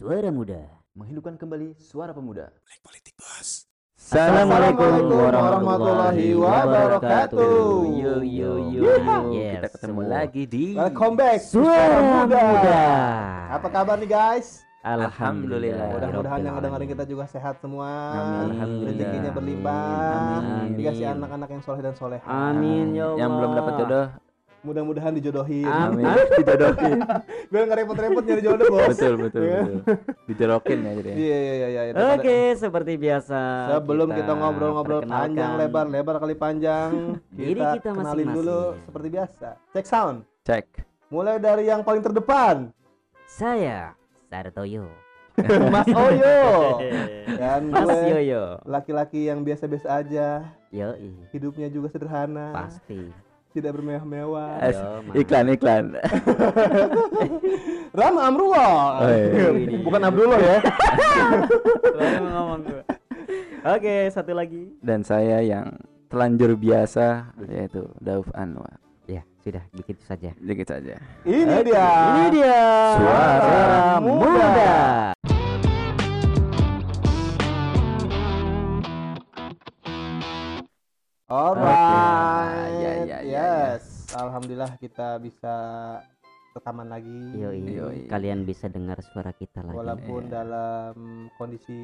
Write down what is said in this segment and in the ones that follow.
Suara Muda. menghidupkan kembali suara pemuda. Assalamualaikum warahmatullahi wabarakatuh. Yo yo yo. Yes, Kita ketemu semua. lagi di Welcome back Suara Muda. Apa kabar nih guys? Alhamdulillah. Mudah-mudahan yang ngedengerin kita juga sehat semua. Amin. Rezekinya berlimpah. Amin. Dikasih anak-anak yang soleh dan soleh. Amin ya Allah. Yang belum dapat jodoh, Mudah-mudahan dijodohin. Amin. dijodohin. Biar nggak repot-repot nyari jodoh bos. betul betul Iya. betul. Dijorokin ya jadi. Iya iya iya. iya. Oke, seperti biasa. Sebelum kita ngobrol-ngobrol panjang lebar lebar kali panjang, Diri kita, kita kenalin masing-masing. dulu seperti biasa. Cek sound. Cek. Mulai dari yang paling terdepan, Saya Sartoyo. Mas Oyo. Dan Mas Yoyo. laki-laki yang biasa-biasa aja, Yo, hidupnya juga sederhana, pasti. Tidak bermewah-mewah. As- Yo, Mas. Iklan iklan. Rama Amrullah. Oh, iya. Bukan Abdullah ya. Ngomong. Oke, satu lagi. Dan saya yang telanjur biasa yaitu Dauf Anwar. Ya, sudah begitu saja. Dikit saja. Ini dia. Ini dia Suara Muda. Alright. Oke. Ya, ya, ya, yes. Alhamdulillah kita bisa rekaman lagi. Yoi. Yoi. Kalian bisa dengar suara kita lagi. Walaupun Iya. dalam kondisi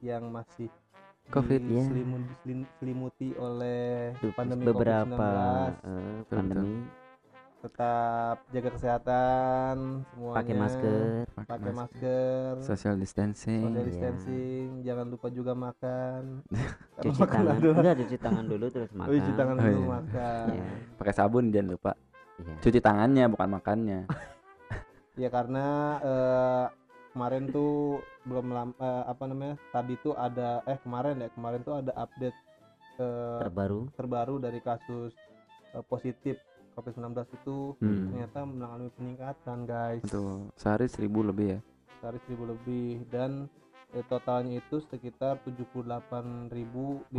yang masih Covid, ya. diselimuti oleh Be- pandemi beberapa COVID-19 eh, Betul, pandemi tetap jaga kesehatan semuanya pakai masker pakai masker Social distancing. social Iya. distancing jangan lupa juga makan Karena cuci makan tangan adalah- udah cuci tangan dulu terus makan Oh, cuci tangan Oh, dulu iya. makan Iya. Pakai sabun jangan lupa. Iya. Cuci tangannya bukan makannya. ya karena eh, kemarin tuh belum lam- eh, apa namanya tadi tuh ada eh kemarin ya kemarin tuh ada update eh, terbaru terbaru dari kasus eh, positif COVID-19 itu Hmm. ternyata mengalami peningkatan guys Betul. Sehari seribu lebih ya. sehari seribu lebih dan eh, totalnya itu sekitar 78.572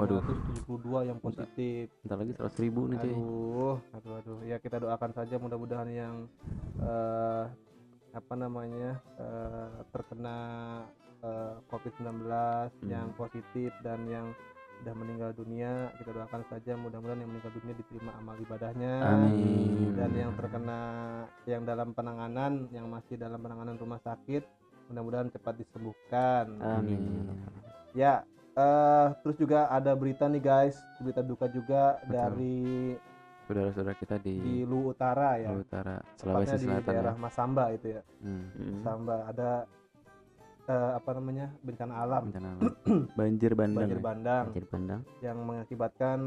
yang positif Bentar lagi seratus ribu nih cuy. aduh aduh aduh ya kita doakan saja mudah-mudahan yang eh, apa namanya eh, terkena eh, COVID-19 yang positif dan yang sudah meninggal dunia kita doakan saja mudah-mudahan yang meninggal dunia diterima amal ibadahnya Amin. dan yang terkena yang dalam penanganan yang masih dalam penanganan rumah sakit mudah-mudahan cepat disembuhkan amin ya eh terus juga ada berita nih guys berita duka juga Betul. dari Saudara-saudara kita di, di Lu Utara ya Luar Utara, Sulawesi di Selatan. daerah Ya. Masamba itu ya Hmm. Mm. Masamba ada eh, apa namanya bencana alam Bencana alam. Banjir bandang. banjir ya? bandang Banjir bandang yang mengakibatkan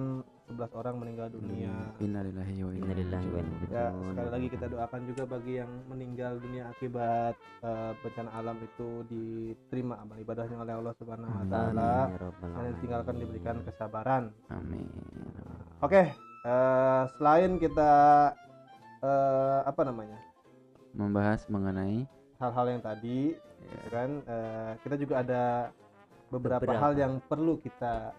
11 orang meninggal dunia Hmm. Innalillahi wa inna ilaihi ya sekali lagi kita doakan juga bagi yang meninggal dunia akibat eh, bencana alam itu diterima amal ibadahnya oleh Allah Subhanahu wa taala Ya dan ditinggalkan diberikan kesabaran. Amin. Oke, eh, selain kita eh, apa namanya? Membahas mengenai hal-hal yang tadi ya, ya kan eh, kita juga ada beberapa, Beberapa. hal yang perlu kita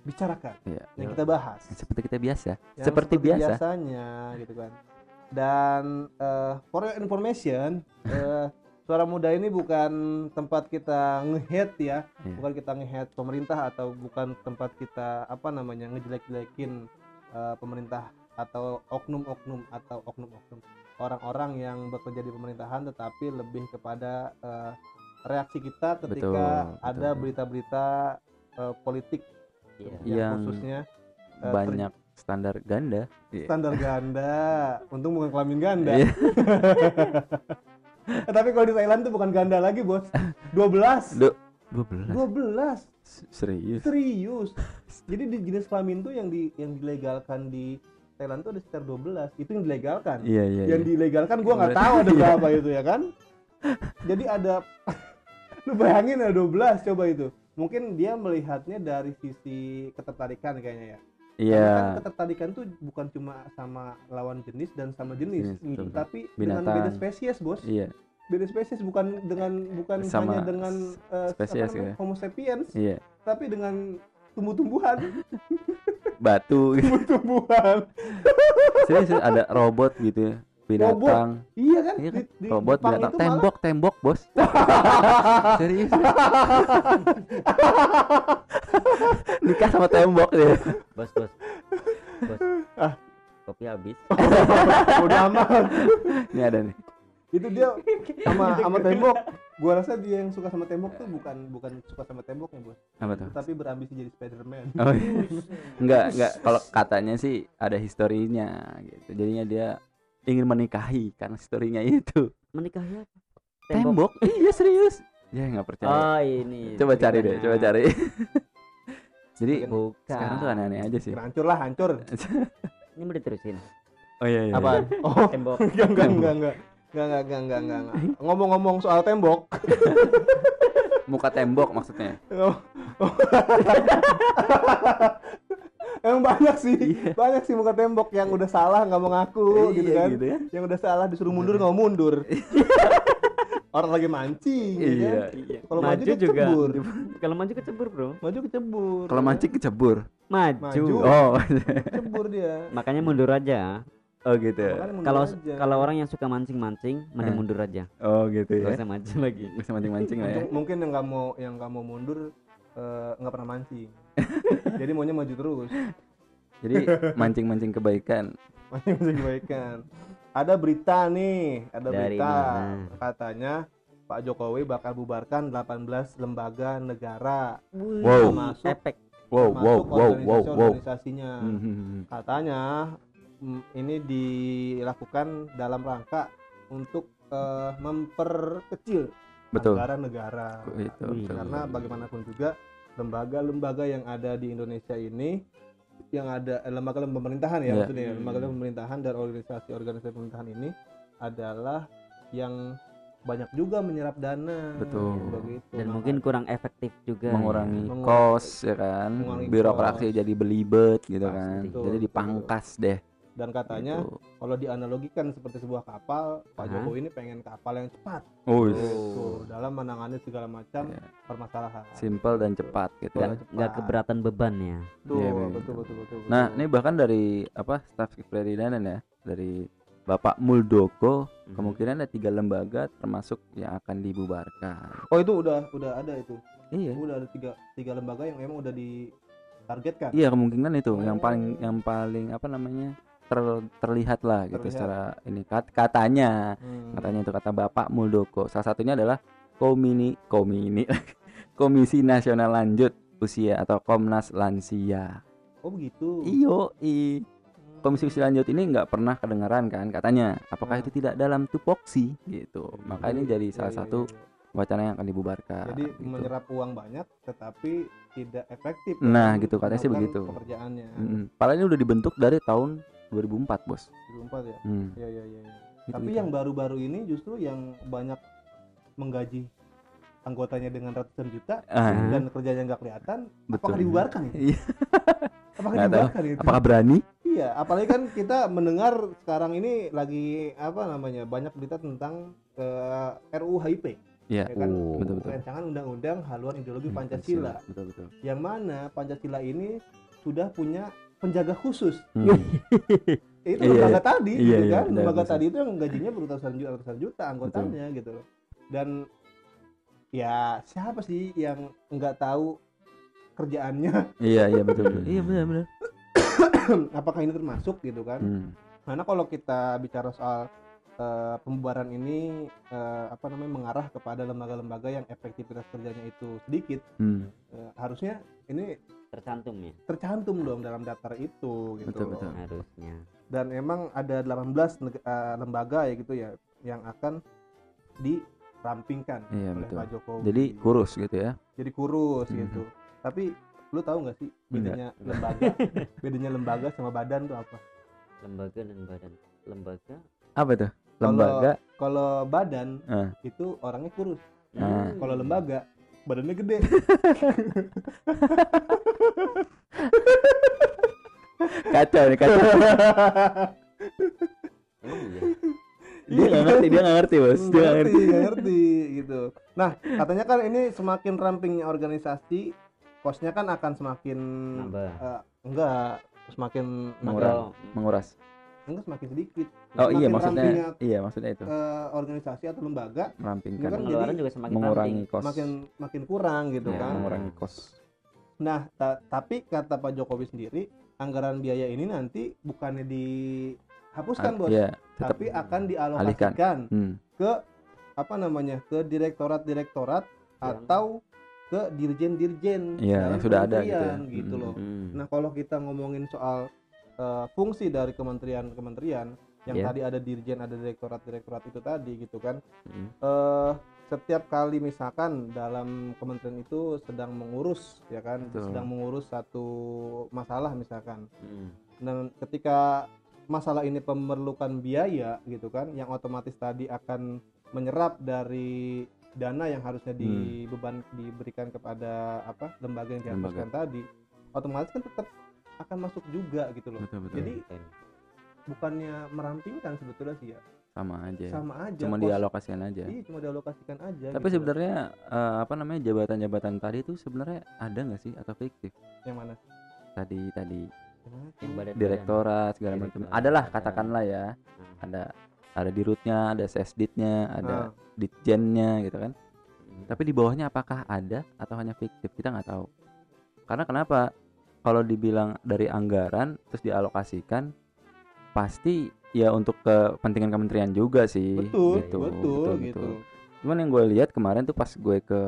bicarakan, ya, yang kita bahas. seperti kita biasa. Yang seperti biasa. biasanya gitu kan. Dan eh, for your information, eh, Suara Muda ini bukan tempat kita nge-hate ya, Iya. bukan kita nge-hate pemerintah atau bukan tempat kita apa namanya ngejelek-jelekin eh, pemerintah atau oknum-oknum atau oknum-oknum orang-orang yang bekerja di pemerintahan tetapi lebih kepada eh, reaksi kita ketika Betul, ada berita-berita eh, politik Iya. yang Yang khususnya ter- Banyak standar ganda. Iya. standar ganda untung bukan kelamin ganda Iya. Eh, tapi kalau di Thailand tuh bukan ganda lagi bos 12 Du- 12. 12 S- Serius. serius jadi di jenis kelamin tuh yang di yang dilegalkan di Thailand tuh ada sekitar 12 itu yang dilegalkan Iya, iya, yang iya. dilegalkan gua nggak Berarti- tahu ada iya. berapa itu ya kan jadi ada lu bayangin ada 12 coba itu mungkin dia melihatnya dari sisi ketertarikan kayaknya ya Iya. Karena kan ketertarikan tuh bukan cuma sama lawan jenis dan sama jenis, Jenis, betul, tapi dengan Binatang. beda spesies, Bos. Iya. Beda spesies bukan dengan bukan Sama hanya dengan eh, spesies apa namanya, ya. Homo sapiens, Iya. tapi dengan tumbuh-tumbuhan, Batu gitu. tumbuh-tumbuhan. Serius ada robot gitu ya. binatang iya kan iya kan Di- di robot Jepang binatang itu malah- tembok tembok bos serius nikah sama tembok dia Bos, bos. Bos. Ah. Kopi habis. udah aman ini ada nih itu dia sama sama tembok gua rasa dia yang suka sama tembok tuh bukan bukan suka sama temboknya bos. Apa tuh? Tapi berambisi jadi Spiderman. Oh iya. enggak enggak kalau katanya sih ada historinya gitu. Jadinya dia ingin menikahi karena historinya itu. Menikahi apa? tembok? Iya serius. Ya nggak percaya. Oh, ini. coba cari deh coba cari. Jadi Bukan. sekarang tuh aneh-aneh aja sih. Hancur lah hancur. Ini mau diterusin. oh iya iya. Apa oh Tembok. enggak enggak enggak enggak enggak enggak enggak enggak enggak enggak ngomong-ngomong soal tembok muka tembok maksudnya emang banyak sih Iya. banyak sih muka tembok yang udah salah nggak mau ngaku gitu Iya, kan gitu ya yang udah salah disuruh mundur nggak mau mundur orang lagi mancing ya iya kan? kalau maju, Maju dia juga. kecebur Kalau maju kecebur, Bro. maju kecebur kalau mancing kecebur Maju. Maju. oh kecebur dia Makanya mundur aja. Oh gitu ya Kalau kalau orang yang suka mancing-mancing, mending Eh. mundur aja. oh gitu Gak ya usah maju lagi. bisa mancing mancing lah ya Mungkin- yang nggak mau yang nggak mau mundur eh, nggak pernah mancing jadi maunya maju terus jadi mancing mancing kebaikan mancing mancing kebaikan ada berita nih ada Dari berita mana? katanya Pak Jokowi bakal bubarkan 18 lembaga negara Wow. termasuk Efek. wow wow termasuk wow wow wow organisasi-organisasinya Hmm, hmm, hmm. katanya mm, ini dilakukan dalam rangka untuk eh, memperkecil betul anggaran negara itu Wih. betul. karena bagaimanapun juga lembaga-lembaga yang ada di Indonesia ini yang ada eh, lembaga-lembaga pemerintahan ya Iya. maksudnya ya, Hmm. lembaga pemerintahan dan organisasi-organisasi pemerintahan ini adalah yang banyak juga menyerap dana Betul. begitu Dan Maka- mungkin kurang efektif juga. mengurangi Mengurangi- kos ya kan mengurangi birokrasi kos. jadi belibet gitu Pasti. kan Betul, jadi betul. dipangkas deh dan katanya gitu. kalau dianalogikan seperti sebuah kapal Pak Hah? Jokowi ini pengen kapal yang cepat oh gitu, dalam menangani segala macam Iya. permasalahan simple dan cepat gitu kan. Nggak keberatan beban ya. Betul, Iya, betul, betul. betul, betul, betul, nah ini bahkan dari apa staf kepresidenan ya dari Bapak Muldoko Mhm. kemungkinan ada tiga lembaga termasuk yang akan dibubarkan oh itu udah udah ada itu iya udah ada tiga tiga lembaga yang memang udah ditargetkan iya kemungkinan itu yang Oh. paling yang paling apa namanya ter- terlihat lah gitu Terlihat. secara ini kat- katanya Hmm. katanya itu kata Bapak Muldoko salah satunya adalah komini komini Komisi Nasional Lanjut Usia atau Komnas Lansia oh begitu iyo i Hmm. Komisi Usia Lanjut ini nggak pernah kedengaran kan katanya apakah Nah. itu tidak dalam tupoksi gitu maka ini jadi Iya, salah iya, satu iya, iya. wacana yang akan dibubarkan jadi gitu. menyerap uang banyak tetapi tidak efektif Nah, gitu, katanya sih begitu. pekerjaannya Mm-mm. Padahal ini udah dibentuk dari tahun 2004 bos 2004 ya hmm. Iya iya iya. iya. gitu, Tapi gitu. yang baru-baru ini justru yang banyak menggaji anggotanya dengan ratusan juta Ah, dan kerjanya nggak kelihatan, betul apakah dibubarkan ya? Iya. Apakah tahu. dibubarkan itu? apakah berani Iya, apalagi kan kita mendengar sekarang ini lagi apa namanya banyak berita tentang eh, RUU HIP, Iya ya kan? Oh, betul betul Rancangan undang-undang haluan ideologi Hmm, Pancasila, betul betul yang mana Pancasila ini sudah punya penjaga khusus. Hmm. itu Iya, lembaga tadi iya, gitu iya, kan? penjaga lembaga tadi itu yang gajinya beratusan juta ratusan juta anggotanya gitu loh. Dan ya siapa sih yang nggak tahu kerjaannya? Iya iya betul betul. Iya benar benar. Apakah ini termasuk gitu kan? Hmm. karena kalau kita bicara soal eh, pembubaran ini eh, apa namanya mengarah kepada lembaga-lembaga yang efektivitas kerjanya itu sedikit Hmm. eh, harusnya ini Tercantum ya tercantum dong dalam daftar itu gitu Betul, loh. betul. harusnya. dan emang ada 18 neg- eh, lembaga ya gitu ya yang akan dirampingkan Iya, oleh betul. Pak Jokowi. jadi kurus gitu ya Jadi kurus Mhm. gitu. Tapi lu tahu nggak sih bedanya lembaga bedanya lembaga sama badan tuh apa? Lembaga dan badan. Lembaga. apa tuh lembaga Kalau badan Ah. itu orangnya kurus. Hmm. Kalau lembaga badannya gede. kacau nih kacau Emang iya. dia nggak ngerti dia nggak ngerti bos dia nggak ngerti ngerti, nggak ngerti gitu. Nah, katanya kan ini semakin rampingnya organisasi, kosnya kan akan semakin Nambah. eh, enggak semakin Mengurangi. Atau menguras enggak semakin sedikit Oh iya Semakin maksudnya rampingnya, iya maksudnya itu eh, organisasi atau lembaga merampingkan kan pengeluaran jadi juga semakin mengurangi ramping. kos makin makin kurang gitu Ya, kan mengurangi kos nah ta- tapi kata Pak Jokowi sendiri anggaran biaya ini nanti bukannya dihapuskan bos Iya, tapi akan dialokasikan hmm, ke apa namanya ke direktorat-direktorat Yang- atau ke dirjen-dirjen Iya, yang sudah ada gitu ya. gitu Hmm. loh. Hmm. Nah, kalau kita ngomongin soal eh, fungsi dari kementerian-kementerian yang Iya. tadi ada dirjen, ada direktorat-direktorat itu tadi gitu kan. Hmm. eh setiap kali misalkan dalam kementerian itu sedang mengurus ya kan, Betul. sedang mengurus satu masalah misalkan. Hmm. Dan ketika masalah ini memerlukan biaya gitu kan, yang otomatis tadi akan menyerap dari dana yang harusnya Hmm. dibeban diberikan kepada apa lembaga yang dihapuskan tadi, otomatis kan tetap akan masuk juga gitu loh. betul betul. Jadi bukannya merampingkan sebetulnya sih ya, sama aja. Sama aja. cuma dialokasikan aja. Iya, cuma dialokasikan aja. tapi gitu sebenarnya eh, apa namanya jabatan-jabatan tadi itu sebenarnya ada nggak sih atau fiktif? Yang mana? tadi tadi. Yang badan direktorat segala macam. Adalah ada. katakanlah ya. Hmm. ada ada dirutnya ada sesditnya ada Ah, ditjennya gitu kan. Hmm. tapi di bawahnya apakah ada atau hanya fiktif? Kita nggak tahu. Karena kenapa kalau dibilang dari anggaran terus dialokasikan pasti ya untuk kepentingan kementerian juga sih betul, gitu, betul, gitu. cuman yang gue lihat kemarin tuh pas gue ke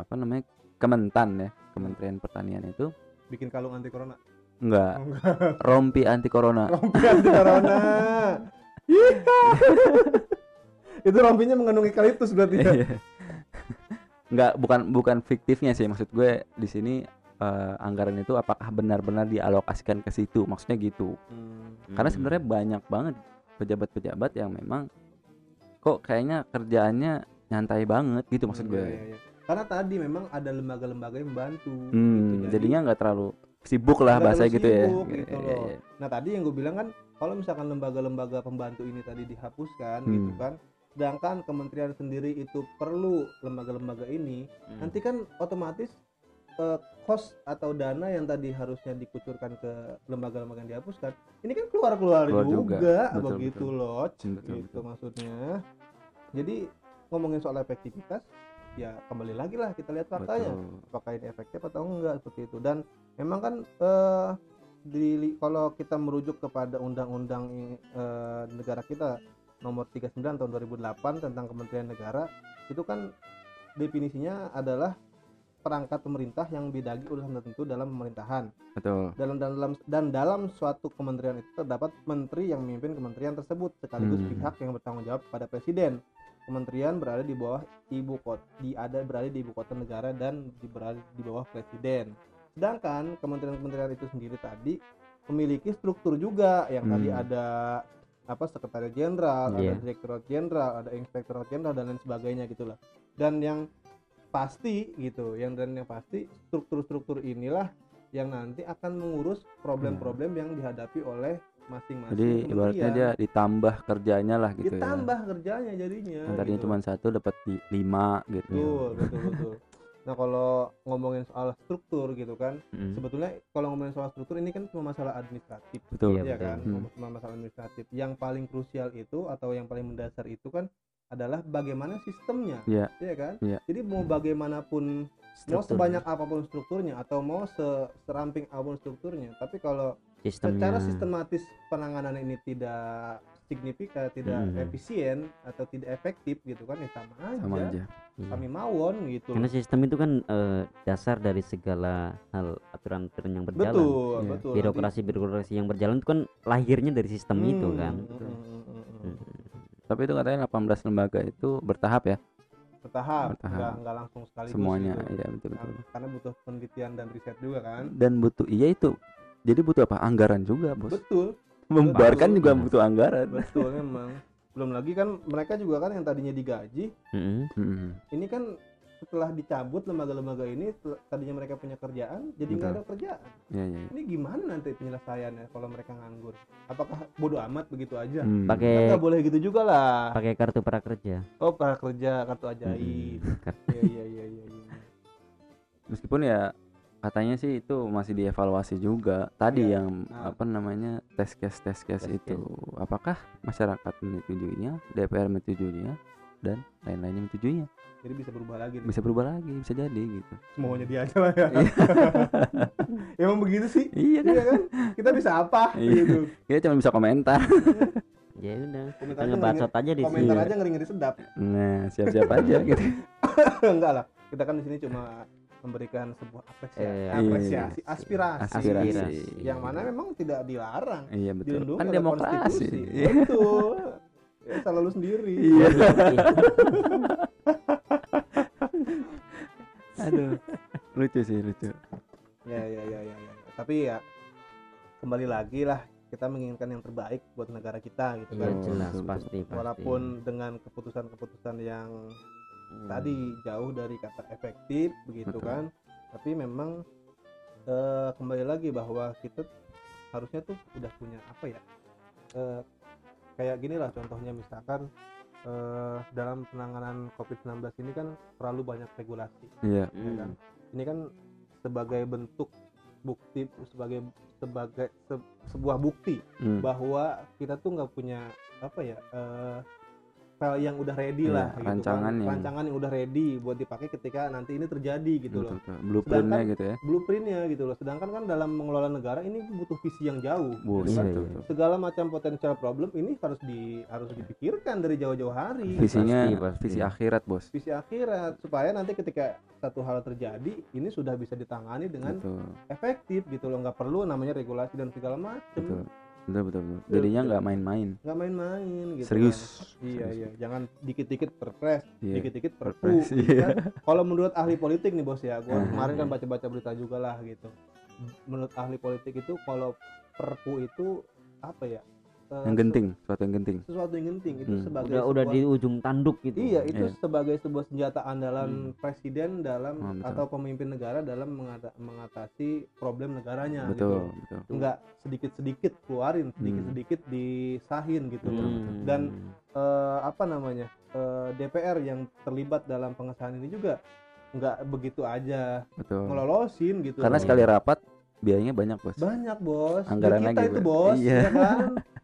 apa namanya Kementan ya Kementerian Pertanian itu Bikin kalung anti corona. enggak Oh, enggak. rompi anti corona Rompi anti corona. itu rompinya mengandung eukaliptus berarti ya. Iya. nggak bukan bukan fiktifnya sih maksud gue di sini eh, anggaran itu apakah benar-benar dialokasikan ke situ maksudnya gitu Hmm. karena Hmm. sebenarnya banyak banget pejabat-pejabat yang memang kok kayaknya kerjaannya nyantai banget gitu maksud Hmm, gue iya, iya, iya. Karena tadi memang ada lembaga-lembaga yang membantu. hmm, gitu. Jadi- jadinya nggak terlalu sibuk lah bahasa gitu ya sibuk Iya, gitu iya. Nah tadi yang gue bilang kan kalau misalkan lembaga-lembaga pembantu ini tadi dihapuskan Hmm. gitu kan, sedangkan kementerian sendiri itu perlu lembaga-lembaga ini, Hmm. nanti kan otomatis eh, kos atau dana yang tadi harusnya dikucurkan ke lembaga-lembaga yang dihapuskan, ini kan keluar-keluar Keluar juga, juga. Betul, begitu betul. loh, betul, gitu betul. maksudnya. Jadi ngomongin soal efektivitas, ya kembali lagi lah kita lihat faktanya apakah ini efektif atau enggak seperti itu dan memang kan eh, di kalau kita merujuk kepada undang-undang eh, negara kita nomor 39 tahun 2008 tentang Kementerian Negara itu kan definisinya adalah perangkat pemerintah yang bidagi urusan tertentu dalam pemerintahan betul dalam dalam dan dalam suatu kementerian itu terdapat menteri yang memimpin kementerian tersebut sekaligus Hmm. pihak yang bertanggung jawab pada presiden kementerian berada di bawah ibu kota di ada berada di ibu kota negara dan di berada di bawah presiden sedangkan kementerian-kementerian itu sendiri tadi memiliki struktur juga yang tadi Hmm. ada apa sekretariat jenderal Iya. ada direktorat jenderal ada inspektorat jenderal dan lain sebagainya gitulah dan yang pasti gitu yang dan yang pasti struktur-struktur inilah yang nanti akan mengurus problem-problem yang dihadapi oleh masing-masing jadi ibaratnya kementerian. dia ditambah kerjanya lah gitu ditambah kerjanya jadinya ya yang tadinya gitu. cuma satu dapat lima gitu betul betul betul nah kalau ngomongin soal struktur gitu kan Hmm. sebetulnya kalau ngomongin soal struktur ini kan cuma masalah administratif betul ya betul. kan Hmm. cuma masalah administratif yang paling krusial itu atau yang paling mendasar itu kan adalah bagaimana sistemnya Iya. Iya kan Iya. jadi mau bagaimanapun mau Struktur. sebanyak apa pun strukturnya atau mau se- seramping apa pun strukturnya tapi kalau sistemnya secara sistematis penanganan ini tidak signifikan tidak Mhm. efisien atau tidak efektif gitu kan ya sama aja, sama aja Iya. kami mawon gitu karena sistem itu kan eh, dasar dari segala hal aturan-aturan yang berjalan betul Iya. betul birokrasi birokrasi yang berjalan itu kan lahirnya dari sistem Nanti- itu Hmm, kan hmm, hmm, hmm, hmm. Hmm. Tapi itu katanya 18 lembaga itu bertahap ya bertahap, Bertahap. Nggak, nggak langsung sekaligus semuanya gitu. iya betul betul Karena- butuh penelitian dan riset juga kan dan butuh iya itu jadi butuh apa anggaran juga bos betul membubarkan betul. juga butuh anggaran betul memang belum lagi kan mereka juga kan yang tadinya digaji Mm-mm. Mm-mm. ini kan setelah dicabut lembaga-lembaga ini tadinya mereka punya kerjaan jadi nggak ada kerjaan. Iya, iya, iya. ini gimana nanti penyelesaiannya kalau mereka nganggur? Apakah bodoh amat begitu aja? Hmm. kan pakai nggak boleh gitu juga lah. pakai kartu prakerja. Oh para kerja kartu ajaib. Iya iya iya iya iya. meskipun ya katanya sih itu masih dievaluasi juga. Tadi Iya. yang Nah. apa namanya tes case tes case Test itu. apakah masyarakat menyetujuinya DPR menyetujuinya dan lain-lainnya menyetujuinya jadi bisa berubah lagi nih. bisa berubah lagi bisa jadi gitu. Semuanya dia aja lah ya. Emang begitu sih? Iya kan? Iya kan? Kita bisa apa? Iya. gitu. Kita cuma bisa komentar. Ya udah Komentar kita aja ngebacot aja di sini komentar Iya. aja ngeri ngeri sedap. Nah siap-siap aja gitu. Enggak lah. Kita kan di sini cuma memberikan sebuah apresiasi, Eh, apresiasi aspirasi, aspirasi. Yang mana memang tidak dilarang. Iya betul. Dilindungi kan demokrasi. konstitusi. Iya. betul. Ya, salah lu sendiri. Iya aduh lucu sih lucu ya ya ya ya, ya. tapi ya kembali lagi lah kita menginginkan yang terbaik buat negara kita gitu Iya kan Betul, jelas betul, pasti pasti walaupun dengan keputusan-keputusan yang Hmm. tadi jauh dari kata efektif begitu Betul. kan tapi memang eh, kembali lagi bahwa kita harusnya tuh udah punya apa ya eh, kayak gini lah contohnya misalkan eh, dalam penanganan COVID-19 ini kan terlalu banyak regulasi iya ya kan? Hmm. ini kan sebagai bentuk bukti sebagai sebagai se- sebuah bukti Hmm. bahwa kita tuh nggak punya apa ya eh file yang udah ready Iya, lah gitu rancangan kan. yang- rancangan yang udah ready buat dipakai ketika nanti ini terjadi gitu betul, loh betul. blueprintnya Sedangkan- gitu ya blueprintnya gitu loh sedangkan kan dalam mengelola negara ini butuh visi yang jauh Bu, gitu Iya, kan. betul, iya. betul. segala macam potensial problem ini harus di harus dipikirkan dari jauh-jauh hari visinya Pasti, pasti. visi akhirat bos visi akhirat supaya nanti ketika satu hal terjadi ini sudah bisa ditangani dengan betul efektif gitu loh nggak perlu namanya regulasi dan segala macam betul betul betul, jadinya nggak main-main nggak main-main gitu serius kan. iya Serius. iya jangan dikit-dikit perpres Iya. dikit-dikit perpu Perpres, gitu iya. kan. kalau menurut ahli politik nih bos ya gua Aha. kemarin kan baca-baca berita juga lah gitu menurut ahli politik itu kalau perpu itu apa ya eh, yang genting suatu yang genting sesuatu yang genting itu Hmm. sebagai udah udah sebuah- di ujung tanduk gitu Iya, itu Iya. sebagai sebuah senjata andalan Hmm. presiden dalam Oh, betul. atau pemimpin negara dalam mengata- mengatasi problem negaranya gitu. betul loh. betul Enggak sedikit-sedikit keluarin, sedikit-sedikit disahin gitu loh. Hmm. Dan eh, apa namanya? eh, DPR yang terlibat dalam pengesahan ini juga nggak begitu aja betul ngelolosin gitu. karena loh. sekali rapat biayanya banyak bos banyak bos. Anggaran Duit kita lagi, itu Bos. bos, Iya. ya kan?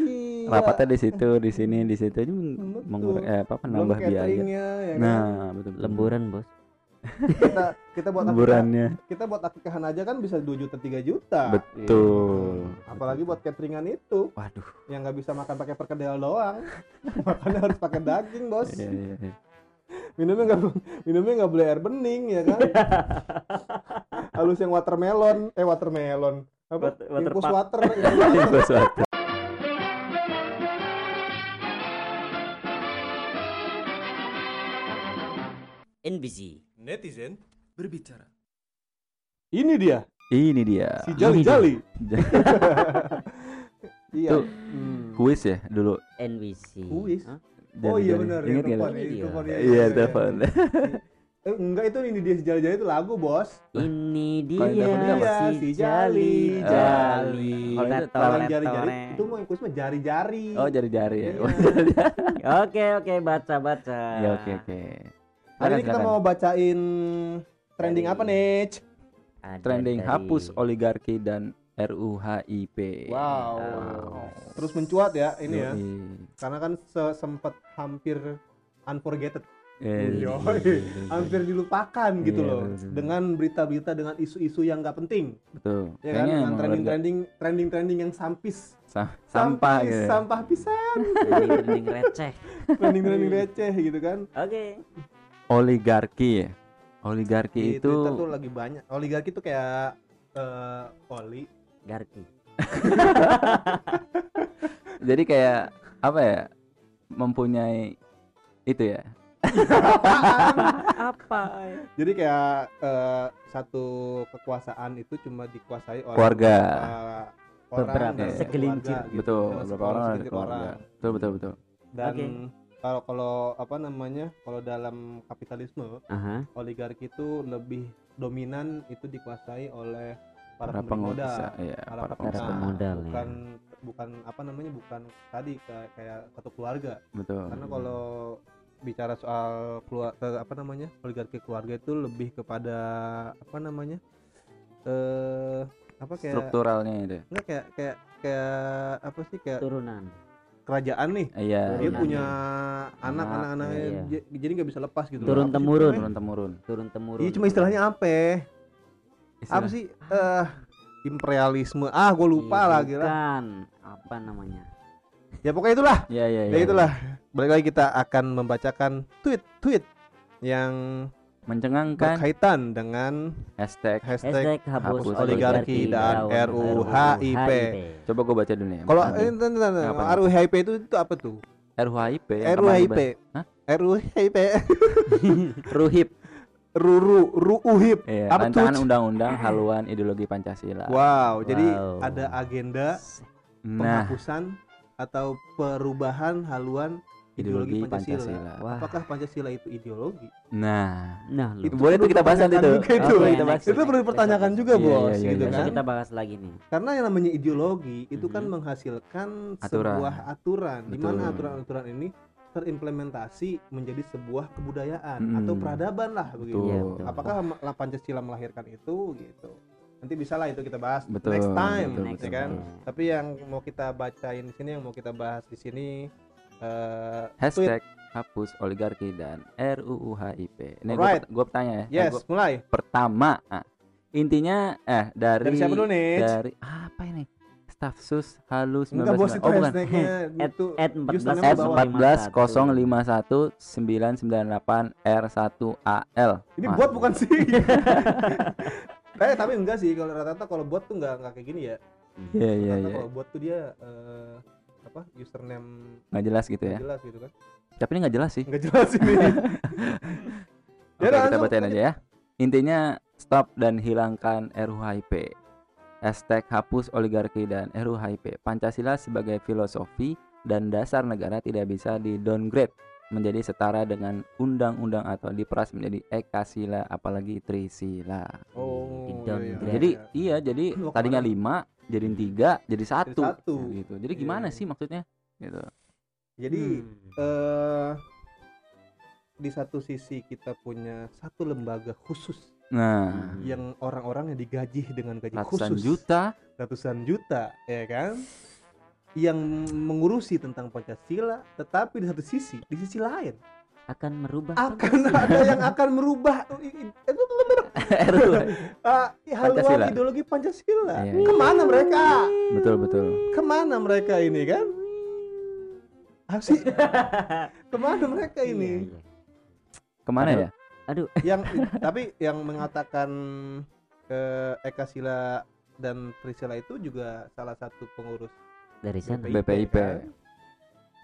Iya. rapatnya di situ di sini di situ aja mengurangi eh, apa menambah biaya. ya kan? nah betul betul. lemburan bos. Kita kita buat akikah, lemburannya. kita buat akikahan aja kan bisa 2 juta 3 juta. Betul. Apalagi buat cateringan itu. Waduh. Yang nggak bisa makan pakai perkedel doang. Makanya harus pakai daging bos. Iya, iya, iya. minumnya nggak minumnya nggak boleh air bening ya kan? Halus yang watermelon. Eh watermelon. Apa? Wat- water infus water. Iya, sesuatu. NBC Netizen berbicara. ini dia. Ini dia. Si jali jali. iya. Tuh, Hmm. kuis ya dulu? NBC Kuis? Hah? oh iya benar ingat ya, telepon, Ini ya, dia. telepon, ya, iya ya, ya. telepon eh, enggak itu ini dia si jali jali itu lagu bos. Ini dia Iya, si Jali, Jali Kalau itu jari-jari toreng. itu mau kuis mah jari-jari. Oh jari-jari ya. Iya. oke oke baca baca ya oke oke Hari ini kita mau bacain trending Dari- apa nih? Ada trending dari- hapus oligarki dan RUHIP Wow. Wow. Terus mencuat ya ini ya. Karena kan se- sempat hampir unforgetted, Yoi. hampir dilupakan gitu loh. Dengan berita-berita dengan isu-isu yang nggak penting, betul ya kan? Dengan trending-trending trending-trending yang sampis. sa- sampah Sampis, gitu. sampah pisan. trending receh Trending-trending receh gitu kan. oke oligarki ya oligarki Di itu Twitter tuh lagi banyak. Oligarki tuh kayak eh, oli. Garki jadi kayak apa ya mempunyai itu ya apa Jadi kayak eh, satu kekuasaan itu cuma dikuasai oleh Keluarga. beberapa orang Beberapa, dan segelintir. keluarga gitu. betul beberapa orang keluarga orang. betul betul betul Dan Oke. Kalau kalau apa namanya? Kalau dalam kapitalisme, Aha. oligarki itu lebih dominan itu dikuasai oleh para, para pemilik modal. ya Para para Para pengusaha pemodal ya Bukan bukan apa namanya? Bukan tadi kayak, kayak satu keluarga. betul Karena kalau bicara soal keluar apa namanya? oligarki keluarga itu lebih kepada apa namanya? eh apa kayak strukturalnya itu enggak kayak kayak kayak apa sih kayak turunan kerajaan nih. Iya dia Turunan. punya anak Anak, anak-anaknya iya. j- jadi nggak bisa lepas gitu Turun temurun. turun temurun. Turun temurun. Iya cuma istilahnya apa? Ya? apa Istilah- sih? Eh imperialisme. Ah gue lupa Ih, lah. gila bukan. apa namanya? Ya pokoknya itulah. Ya ya ya itulah. balik lagi kita akan membacakan tweet tweet yang mencengangkan berkaitan dengan hashtag hashtag hashtag hapus hapus oligarki oligarki dan RUU HIP. coba gue baca dulu nih kalau Apa? eh, entar, entar, entar. Apa? RUU HIP itu itu apa tuh RUHIP yang RUU kemarin HIP dibahas. Hah? RUU HIP RUHIP RUU RUU HIP Iya, Apa tuh? rancangan undang-undang haluan ideologi Pancasila. wow jadi Wow. ada agenda Nah, penghapusan atau perubahan haluan ideologi, ideologi Pancasila. Pancasila. Wah. Apakah Pancasila itu ideologi? Nah, nah lu Itu boleh tuh perlu kita bahas nanti tuh. dipertanyakan juga itu. Oke, kita bahas. Itu perlu dipertanyakan juga, Iya, Bos, iya, iya, gitu besok kan? kita bahas lagi nih Karena yang namanya ideologi itu kan Mhm. menghasilkan Aturan. sebuah aturan di mana Betul. aturan-aturan ini terimplementasi menjadi sebuah kebudayaan Mhm. atau peradaban lah begitu. Betul. Iya, betul. Apakah lah Pancasila melahirkan itu gitu? Nanti bisa lah itu kita bahas Betul, next time, betul, ya Next kan? time. Tapi yang mau kita bacain di sini, yang mau kita bahas di sini eh tweet. hashtag hapus oligarki dan RUU HIP. Ini Alright. gue bertanya ya. Yes, Gua- mulai. pertama, nah, intinya eh dari Dari siapa dulu nih? Dari apa ini? Staf sus halus Enggak bos itu oh, bukan. At- itu at username 14 di S bawah. 14 R1AL. Ini Wah, bot bukan sih? eh tapi enggak sih kalau rata-rata kalau bot tuh enggak enggak kayak gini ya. Iya iya iya. Kalau bot tuh dia eh, apa username Nggak jelas gitu nggak ya. jelas gitu kan? Tapi ini nggak jelas sih. Enggak jelas ini. Oke, Yaudah, kita bacain aja ya. Intinya stop dan hilangkan RUHIP. Hashtag hapus oligarki dan RUHIP. Pancasila sebagai filosofi dan dasar negara tidak bisa di downgrade menjadi setara dengan undang-undang atau diperas menjadi ekasila apalagi trisila. Oh. Di iya, iya. Jadi iya. iya jadi Lu tadinya ke mana? lima jadiin tiga jadi satu, satu. Nah, gitu. Jadi Iya, gimana iya. sih maksudnya? Gitu. jadi Hmm. eh di satu sisi kita punya satu lembaga khusus Nah, yang orang-orang yang digaji dengan gaji ratusan khusus juta ratusan juta ya kan yang mengurusi tentang Pancasila tetapi di satu sisi di sisi lain. Akan merubah akan ada yang akan merubah. Ah, haluan ideologi Pancasila. Iya, iya. ke mana mereka? Betul betul. ke mana mereka ini kan? Apa sih ke mana mereka Iya, ini? Iya. Ke mana Aduh. ya? aduh. Yang tapi yang mengatakan ke Ekasila dan Trisila itu juga salah satu pengurus dari sana BPIP. kan?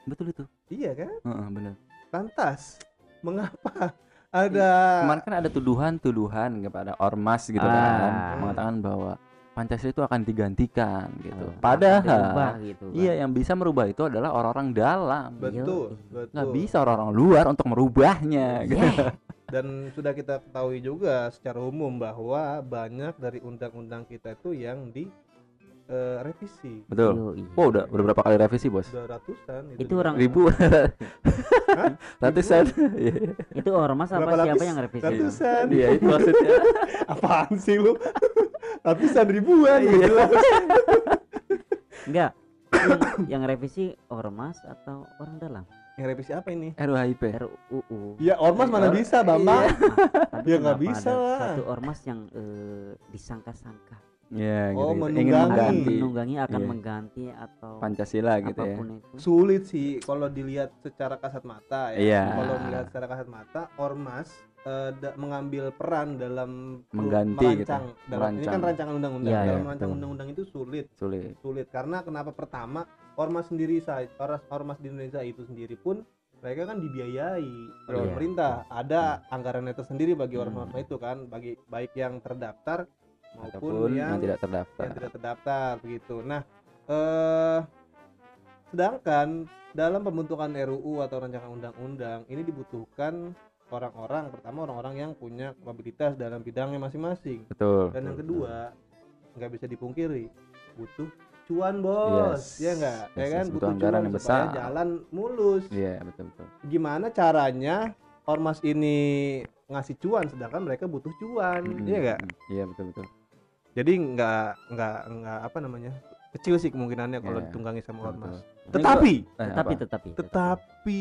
Betul itu. iya kan Heeh, bener. lantas mengapa ada Kemarin kan ada tuduhan-tuduhan kepada ormas gitu Ah. kan mengatakan bahwa Pancasila itu akan digantikan gitu. Oh, Padahal dirubah gitu kan. iya yang bisa merubah itu adalah orang-orang dalam. betul Iya. Nggak betul bisa orang-orang luar untuk merubahnya. gitu. Yeah. dan sudah kita ketahui juga secara umum bahwa banyak dari undang-undang kita itu yang di eh, revisi Betul. Yoi. Oh, udah udah berapa kali revisi, Bos? sudah ratusan Itu juga. orang- Ribu. Ratusan. Iya. itu ormas apa Berapa siapa lapis? yang revisi ratusan Iya, itu maksudnya. apaan sih lu ratusan ribuan Iya. gitu lah enggak yang, revisi ormas atau orang dalam yang revisi apa ini RUHIP. RUU ya ormas mana bisa bambang Tapi Ya, nggak bisa lah. satu ormas yang eh, disangka-sangka Iya, gitu. Oh, gitu. menunggangi. Ingin akan mengganti menunggangi akan Iya. mengganti atau Pancasila gitu ya. apa pun itu sulit sih kalau dilihat secara kasat mata ya Iya. kalau melihat secara kasat mata ormas da- mengambil peran dalam Mengganti gitu. merancang dalam ini kan Merancang. rancangan undang-undang Iya, dalam iya, merancang betul. undang-undang itu sulit Sulit. sulit karena kenapa pertama ormas sendiri saja ormas ormas di Indonesia itu sendiri pun mereka kan dibiayai oleh Iya. pemerintah ada anggarannya tersendiri bagi Hmm. ormas itu kan bagi baik yang terdaftar maupun Ataupun yang, yang tidak terdaftar. yang tidak terdaftar begitu. Nah, eh sedangkan dalam pembentukan RUU atau rancangan undang-undang ini dibutuhkan orang-orang pertama orang-orang yang punya kapabilitas dalam bidangnya masing-masing Betul. dan yang kedua nggak bisa dipungkiri butuh cuan bos Yes. ya enggak Yes, ya yes, kan butuh butuh anggaran cuan yang supaya besar. jalan mulus Iya, betul betul. gimana caranya ormas ini ngasih cuan sedangkan mereka butuh cuan Mm-mm, iya enggak. Iya, betul betul. Jadi nggak nggak nggak apa namanya kecil sih kemungkinannya kalau Iya, ditunggangi sama ormas Betul. tetapi eh, tetapi apa? tetapi tetapi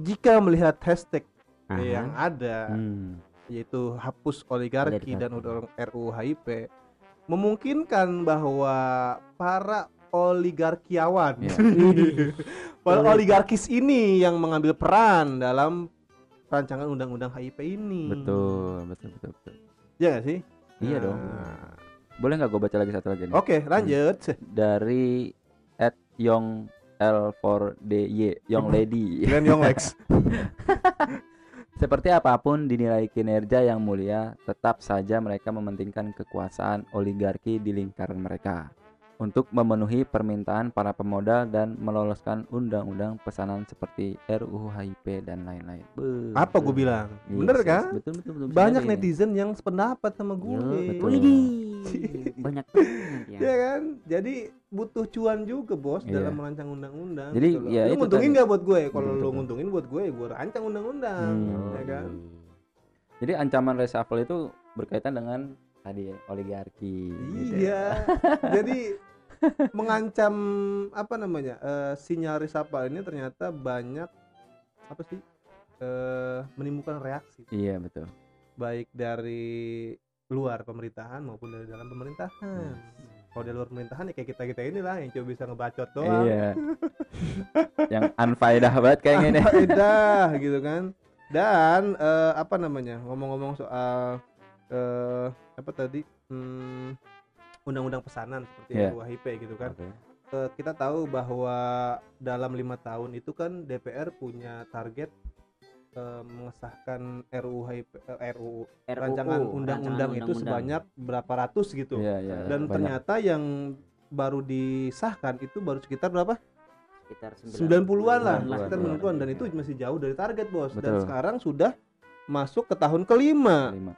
jika melihat hashtag Aha. yang ada Hmm. yaitu hapus oligarki Oligarki. dan undang RUU HIP memungkinkan bahwa para oligarkiawan Iya. para oligarkis ini yang mengambil peran dalam rancangan undang-undang HIP ini betul betul betul betul ya nggak sih Iya Nah, dong. Boleh nggak gue baca lagi satu lagi nih? Oke lanjut. Dari at Yong L4DY Young Lady. Glenn Yonglex Seperti apa pun dinilai kinerja yang mulia, tetap saja mereka mementingkan kekuasaan oligarki di lingkaran mereka. Untuk memenuhi permintaan para pemodal dan meloloskan undang-undang pesanan seperti RUU HIP dan lain-lain. Apa gue bilang? Yes, bener yes, kan? Betul betul betul. banyak netizen yang sependapat sama gue Yo, betul. Widih, banyak banget ya. ya kan jadi butuh cuan juga bos Iya. dalam merancang undang-undang Jadi, gitu ya lu itu nguntungin nggak buat gue kalau lu nguntungin buat gue gue rancang undang-undang Hmm. ya kan Jadi ancaman reshuffle itu berkaitan dengan tadi ya, oligarki. gitu ya. iya jadi mengancam apa namanya eh, sinyal resapel ini ternyata banyak apa sih eh, menimbulkan reaksi Iya betul. baik dari luar pemerintahan maupun dari dalam pemerintahan kalau dari luar pemerintahan ya kayak kita kita inilah yang cuma bisa ngebacot doang Iya. yang unfaedah banget kayaknya nih. faedah gitu kan dan eh, apa namanya ngomong-ngomong soal eh, apa tadi hmm, undang-undang pesanan seperti Iya. RUU HIP gitu kan Oke. Eh, kita tahu bahwa dalam lima tahun itu kan DPR punya target eh, mengesahkan RUU HIP eh, RUU rancangan RUU, undang-undang rancangan itu sebanyak berapa ratus gitu Iya, iya. dan banyak. ternyata yang baru disahkan itu baru sekitar berapa sekitar 90-an lah, 90-an, sekitar iya. 90-an dan itu masih jauh dari target, Bos. Dan Betul. sekarang sudah masuk ke tahun kelima. Lima.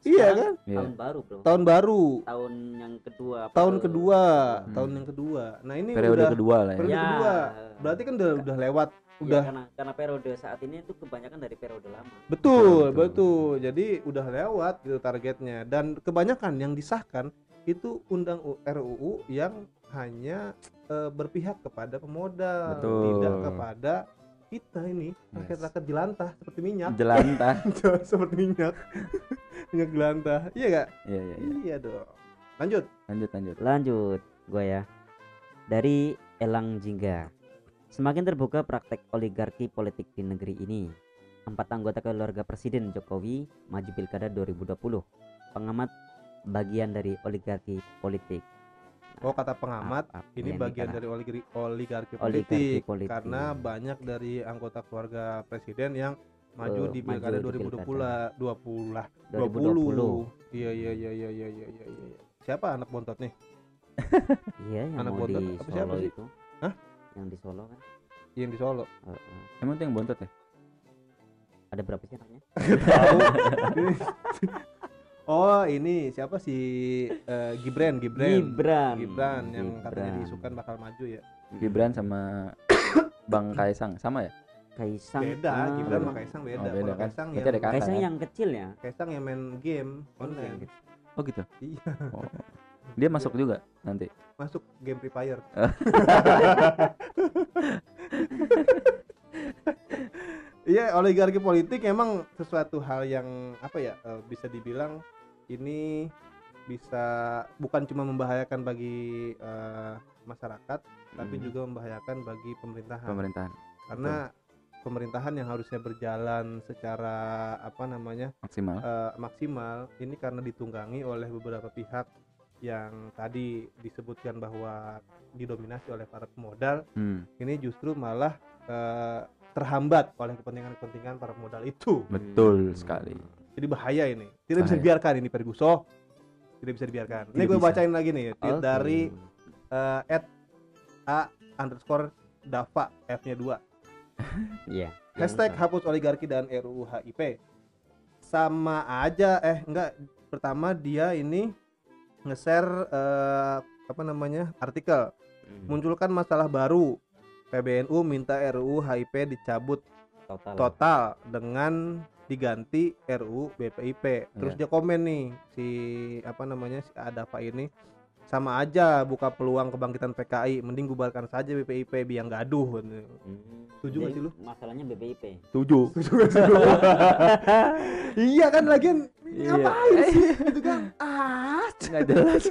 Iya Sekarang kan? Iya. tahun baru bro Tahun baru, tahun yang kedua tahun tuh? kedua, Hmm. tahun yang kedua. Nah, ini Periode udah kedua lah ya. periode Ya. kedua. Berarti kan udah udah lewat, Udah karena karena periode saat ini itu kebanyakan dari periode lama betul, Betul, betul. Jadi udah lewat gitu targetnya dan kebanyakan yang disahkan itu undang RUU yang hanya eh, berpihak kepada pemodal, Betul. tidak kepada kita ini Yes. rakyat-rakyat jelantah seperti minyak. Jelantah. seperti minyak minyak gelantah iya gak Iya, iya, iya. iya dong lanjut Lanjut, lanjut. lanjut gue ya dari Elang Jingga Semakin terbuka praktek oligarki politik di negeri ini. Empat anggota keluarga Presiden Jokowi maju pilkada 2020. Pengamat bagian dari oligarki politik. Oh kata pengamat ah, ah, ini ya, bagian dari oligarki, oligarki, oligarki politik, politik karena banyak dari anggota keluarga presiden yang maju uh, di pilkada 2020 lah 20 lah 20 iya iya iya iya iya iya iya siapa anak bontot nih iya yang anak mau bontot di apa Solo siapa sih? itu Hah? Yang di Solo kan yang di Solo Eh, eh. Emang itu yang bontot ya? ada berapa sih anaknya tahu oh ini siapa si eh, Gibran Gibran Gibran Gibran yang katanya Gibran. diisukan bakal maju ya Gibran sama Bang Kaisang sama ya? Kaisang beda ah. Gibran sama Kaisang beda, Oh, beda kan? Kaisang yang. Kaisang kan? yang kecil ya Kaisang yang main game online Oh gitu. iya Oh. Dia masuk juga nanti. masuk game Free Fire iya oligarki politik emang sesuatu hal yang apa ya eh, bisa dibilang ini bisa bukan cuma membahayakan bagi eh, masyarakat tapi Hmm. juga membahayakan bagi pemerintahan Pemerintahan karena pemerintahan yang harusnya berjalan secara apa namanya maksimal. eh, maksimal ini karena ditunggangi oleh beberapa pihak yang tadi disebutkan bahwa didominasi oleh para pemodal Hmm, ini justru malah eh, terhambat oleh kepentingan-kepentingan para pemodal itu betul Hmm. sekali. jadi bahaya ini tidak bisa Bahaya. dibiarkan ini Ferguson tidak bisa dibiarkan ini gue bisa. bacain lagi nih tweet Oke. dari eh, at a underscore dava f nya 2 iya Hashtag Yang- hapus oligarki dan RUU HIP sama aja eh enggak pertama dia ini nge-share eh, apa namanya artikel. Hmm, munculkan masalah baru. PBNU minta RUU HIP dicabut. Total. Total dengan diganti RUU BPIP terus Iya. dia komen nih si apa namanya si Adafa ini sama aja buka peluang kebangkitan PKI mending bubarkan saja BPIP biar gaduh Hmm. Setuju nggak sih lu? Masalahnya BPIP. Setuju. iya kan lagian Iya. ngapain sih gitu kan ah Nggak jelas.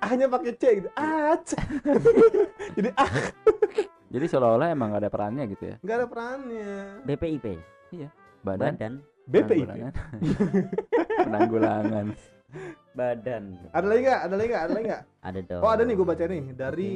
Hanya pakai C gitu ah jadi ah Jadi seolah-olah emang gak ada perannya gitu ya. nggak ada perannya BPIP. Badan Badan. BPIP Penanggulangan. Badan. ada lagi nggak ada lagi nggak ada lagi nggak Ada dong. oh ada nih gue baca nih dari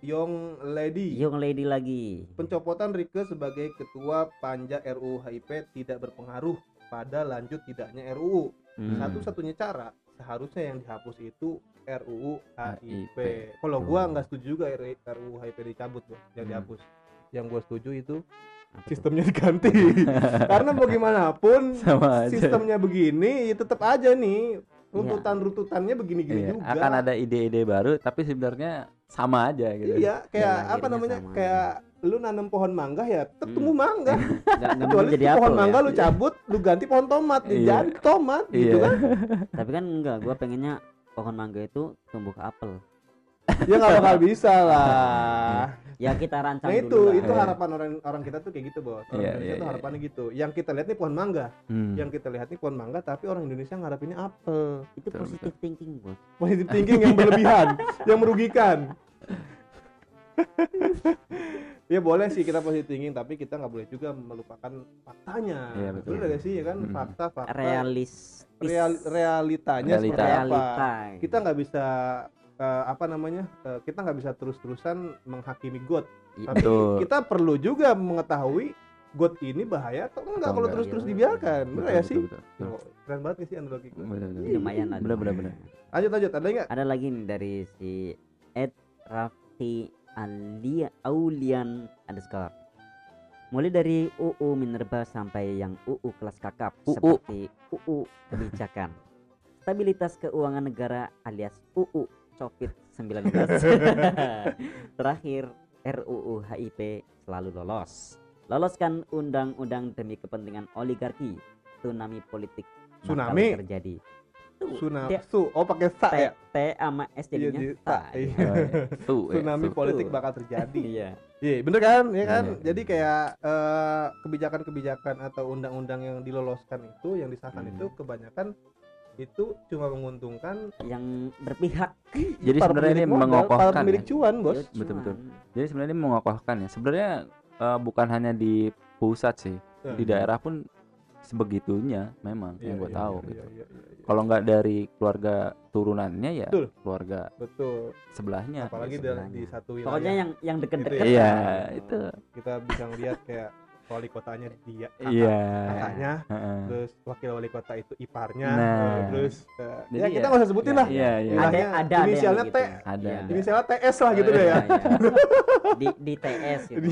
Young Lady Young lady lagi. pencopotan Rike sebagai ketua panja RUU HIP tidak berpengaruh pada lanjut tidaknya RUU Hmm. satu-satunya cara seharusnya yang dihapus itu RUU HIP. Kalau gua nggak setuju juga RUU HIP dicabut loh, yang Hmm. dihapus. Yang gua setuju itu Apa sistemnya diganti. Karena mau gimana pun Sama aja. sistemnya begini, ya tetap aja nih runtutan-runtutannya begini-gini Iya, juga. akan ada ide-ide baru tapi sebenarnya sama aja gitu. Iya, kayak Dan apa namanya? sama. Kayak lu nanam pohon mangga ya, tetap Hmm. tumbuh mangga. Nggak- nggak Kecuali jadi pohon apel mangga ya. lu cabut, lu ganti pohon tomat, ya Iya. jadi tomat gitu Iya. kan. Tapi kan enggak, gua pengennya pohon mangga itu tumbuh ke apel. Ya nggak bakal bisa lah. Ya kita rancang Nah itu dulu lah. itu harapan orang orang kita tuh kayak gitu bos. Orang Iya, Indonesia iya, tuh iya. harapannya gitu. Yang kita lihat nih pohon mangga, Hmm. yang kita lihat nih pohon mangga, tapi orang Indonesia ngarepinnya apel. Itu Betul, positive thinking, Bos. Positive thinking yang berlebihan, yang merugikan. ya boleh sih kita positive thinking, tapi kita nggak boleh juga melupakan faktanya. Iya, betul. Betul gak sih ya kan Mm. fakta fakta Realistis. real- realitanya Realita. seperti apa. realita. Kita nggak bisa eh, apa namanya? eh, kita nggak bisa terus-terusan menghakimi God. Iya, Tapi Betul. kita perlu juga mengetahui God ini bahaya atau enggak Atau kalau enggak, terus-terus iya. dibiarkan. Bener Betul, ya sih? betul, betul, betul. Oh, keren banget nih sih analogi gue. Betul, betul. Ini lumayan lah. Bener, bener, bener. Lanjut lanjut, ada enggak? Ada lagi nih dari si Ed Raffi Alia Aulian underscore. Mulai dari UU Minerba sampai yang UU kelas kakap UU. seperti UU kebijakan, stabilitas keuangan negara alias UU COVID-19. Terakhir RUU HIP selalu lolos. Loloskan undang-undang demi kepentingan oligarki. Tsunami politik bakal Tsunami? terjadi. Tsunami. Su, oh pakai sa ya. T sama S Iya, jadinya ta. ta, iya. Iya. Ya, Tsunami politik bakal terjadi. Iya. Iya, bener kan? Ya kan? Jadi kayak eh, kebijakan-kebijakan atau undang-undang yang diloloskan itu, yang disahkan Hmm. itu kebanyakan itu cuma menguntungkan Yang berpihak. Jadi para sebenarnya ini modal, para mengokohkan pemilik ya. cuan, Bos. Iya, Betul, betul. Jadi sebenarnya ini mengokohkan ya. Sebenarnya eh, bukan hanya di pusat sih, Ya. di daerah pun sebegitunya memang Iya, yang gue iya, tahu iya, gitu. iya, iya, iya. Kalau nggak dari keluarga turunannya ya Betul. keluarga Betul. sebelahnya. Apalagi gitu. di, sebelahnya. di satu wilayah. Pokoknya yang yang deket-deket. Gitu Iya, lah. itu. kita bisa ngeliat kayak wali kotanya dia kakak- Iya. kakaknya Heeh. terus wakil wali kota itu iparnya Nah. eh, terus eh, Jadi ya kita ya- nggak usah sebutin lah Iya, iya. Ada Wilayahnya ada ada yang inisialnya begitu. T. Ada, Iya. ada. inisialnya TS lah gitu deh ya Iya, iya. Di di TS gitu.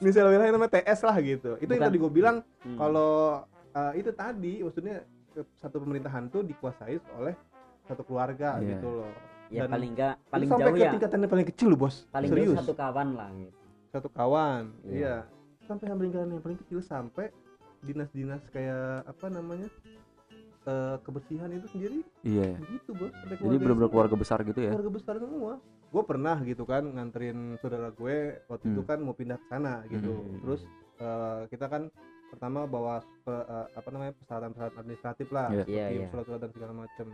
inisial wilayah namanya TS lah gitu itu yang Bukan- tadi gue bilang Hmm. kalau eh, itu tadi maksudnya ke- satu pemerintahan tuh dikuasai oleh satu keluarga Iya. gitu loh ya dan paling enggak paling sampai jauh ke ya tingkatan yang paling kecil loh bos paling serius satu kawan lah gitu. satu kawan Iya. iya sampai yang lingkaran yang paling kecil sampai dinas-dinas kayak apa namanya eh, kebersihan itu sendiri Iya. begitu bos sampai Jadi benar-benar keluarga besar gitu ya. keluarga besar semua gue pernah gitu kan nganterin saudara gue waktu itu Hmm. kan mau pindah ke sana gitu Hmm. terus eh, kita kan pertama bawa pe- eh, apa namanya persyaratan-persyaratan administratif lah Iya. seperti Iya, iya. surat-surat dan segala macam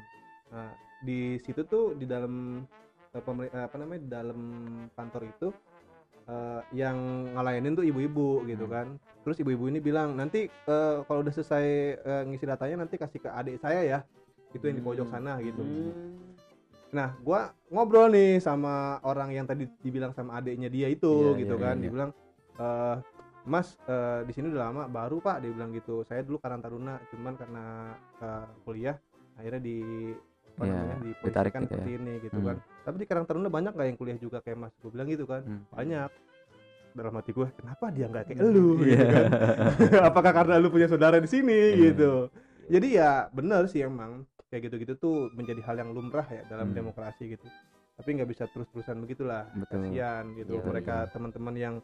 nah di situ tuh di dalam pemer- eh, apa namanya di dalam kantor itu eh, yang ngelayanin tuh ibu-ibu gitu Hmm. kan terus ibu-ibu ini bilang nanti eh, kalau udah selesai eh, ngisi datanya nanti kasih ke adik saya ya itu yang di pojok Hmm. sana gitu Hmm. Nah, gua ngobrol nih sama orang yang tadi dibilang sama adiknya dia itu Iya, gitu iya, kan. iya. Dibilang eh Mas eh, di sini udah lama baru Pak dia bilang gitu. Saya dulu Karang Taruna cuman karena eh, kuliah akhirnya di apa Iya, namanya ditarik gitu ya. seperti ini gitu Hmm. kan. Tapi di Karang Taruna banyak nggak yang kuliah juga kayak Mas? Gue bilang gitu kan. Hmm. Banyak. Dalam hati gue, kenapa dia nggak kayak lu gitu Iya. kan? Apakah karena lu punya saudara di sini Iya. gitu? Jadi ya bener sih emang kayak gitu-gitu tuh menjadi hal yang lumrah ya dalam Hmm. demokrasi gitu. Tapi nggak bisa terus-terusan begitulah. Betul. Kasihan gitu Iya, mereka teman-teman yang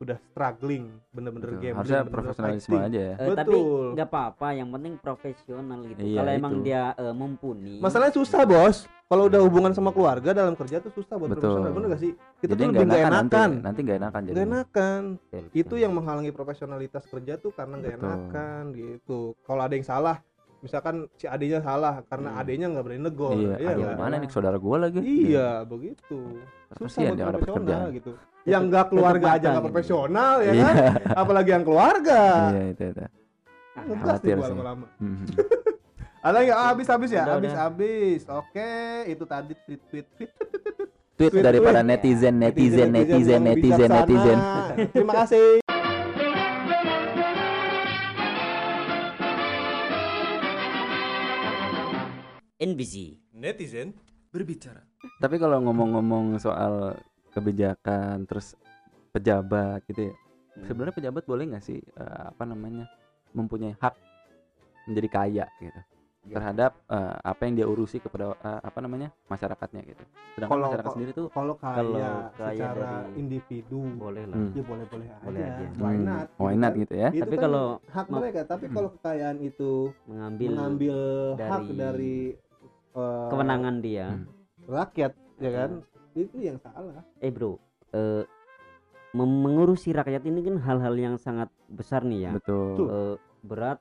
udah struggling bener-bener Betul. gambling harusnya bener-bener profesionalisme fighting. aja ya. Tapi Betul. nggak apa-apa yang penting profesional gitu. Iya, kalau emang dia eh, mumpuni. Masalahnya susah bos. Kalau udah hubungan sama keluarga dalam kerja tuh susah buat Betul. profesional bener gak sih? Kita jadi tuh lebih gak enakan nanti enakan. nanti nggak enakan jadi Gak enakan. Betul, itu yang menghalangi profesionalitas kerja tuh karena gak Betul. enakan gitu. Kalau ada yang salah misalkan si adenya salah karena Hmm. adenya nggak berani negor iya iya ada nggak? mana nih saudara gua lagi? Iya begitu. Susah Kasihan buat profesional gitu. Yang nggak keluarga aja nggak profesional ya Iya. kan? Apalagi yang keluarga. Iya itu itu. Ngegas nih lama-lama. Mhm. ada nggak? Ah, habis habis ya? Udah, habis udah. habis. Oke itu tadi tweet tweet tweet tweet daripada netizen netizen netizen netizen netizen. Terima kasih NBC Netizen berbicara. tapi kalau ngomong-ngomong soal kebijakan terus pejabat gitu ya Hmm. sebenarnya pejabat boleh nggak sih eh, apa namanya mempunyai hak menjadi kaya gitu Ya. terhadap eh, apa yang dia urusi kepada eh, apa namanya masyarakatnya gitu sedangkan Kalau- masyarakat kalau- sendiri tuh kalau kaya, Kalau kaya secara dari- individu boleh lah Hmm. ya boleh boleh aja, Boleh aja. why hmm, not why gitu not kan. gitu ya Itu Tapi kan kalau hak mereka tapi Hmm. kalau kekayaan itu mengambil, mengambil hak dari eh, kewenangan dia. Hmm. rakyat ya Iya. kan? Itu yang salah. Eh bro eh, mem- mengurusi rakyat ini kan hal-hal yang sangat besar nih ya. Betul. Eh, berat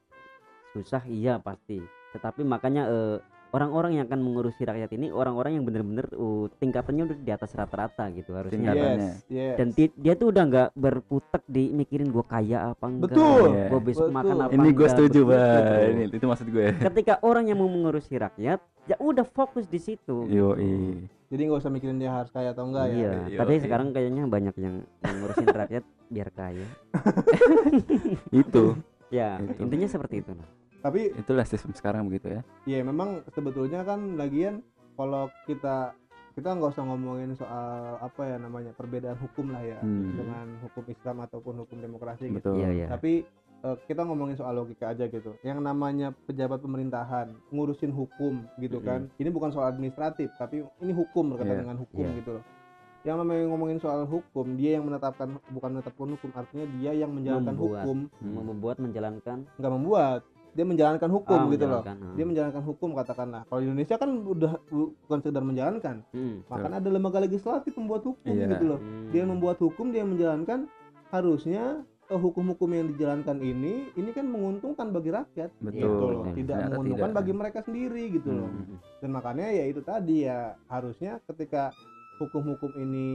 susah iya pasti. Tetapi makanya eh, orang-orang yang akan mengurusi rakyat ini orang-orang yang benar-benar uh, tingkatannya udah di atas rata-rata gitu harusnya. Yes yes. Dan ti- dia tuh udah nggak berputek di mikirin gua kaya apa enggak Betul. Iya. gua besok Betul. makan apa ini gue setuju bah ini itu maksud gue ketika orang yang mau mengurusi rakyat ya udah fokus di situ yo jadi nggak usah mikirin dia harus kaya atau enggak iya ya tapi sekarang kayaknya banyak yang yang ngurusin rakyat biar kaya. Itu. Ya Itu. intinya seperti itu nah. Tapi itulah sistem sekarang begitu ya. Ya memang sebetulnya kan lagian kalau kita kita nggak usah ngomongin soal apa ya namanya perbedaan hukum lah ya Hmm. dengan hukum Islam ataupun hukum demokrasi gitu. Betul. Iya iya. Tapi eh, kita ngomongin soal logika aja gitu. Yang namanya pejabat pemerintahan ngurusin hukum gitu kan. Ini bukan soal administratif tapi ini hukum berkaitan Iya, dengan hukum iya. gitu loh. Yang namanya ngomongin soal hukum dia yang menetapkan bukan menetapkan hukum artinya dia yang menjalankan Membuat. hukum. Hmm. membuat menjalankan. Nggak membuat dia menjalankan hukum ah, gitu loh ah. dia menjalankan hukum katakanlah kalau di Indonesia kan udah bu- bukan sekedar menjalankan Hmm, bahkan ada lembaga legislatif pembuat hukum Iya. gitu loh hmm. dia membuat hukum dia menjalankan harusnya eh, hukum-hukum yang dijalankan ini ini kan menguntungkan bagi rakyat betul gitu loh betul. tidak menguntungkan tidak. bagi mereka sendiri gitu loh Hmm. dan makanya ya itu tadi ya harusnya ketika hukum-hukum ini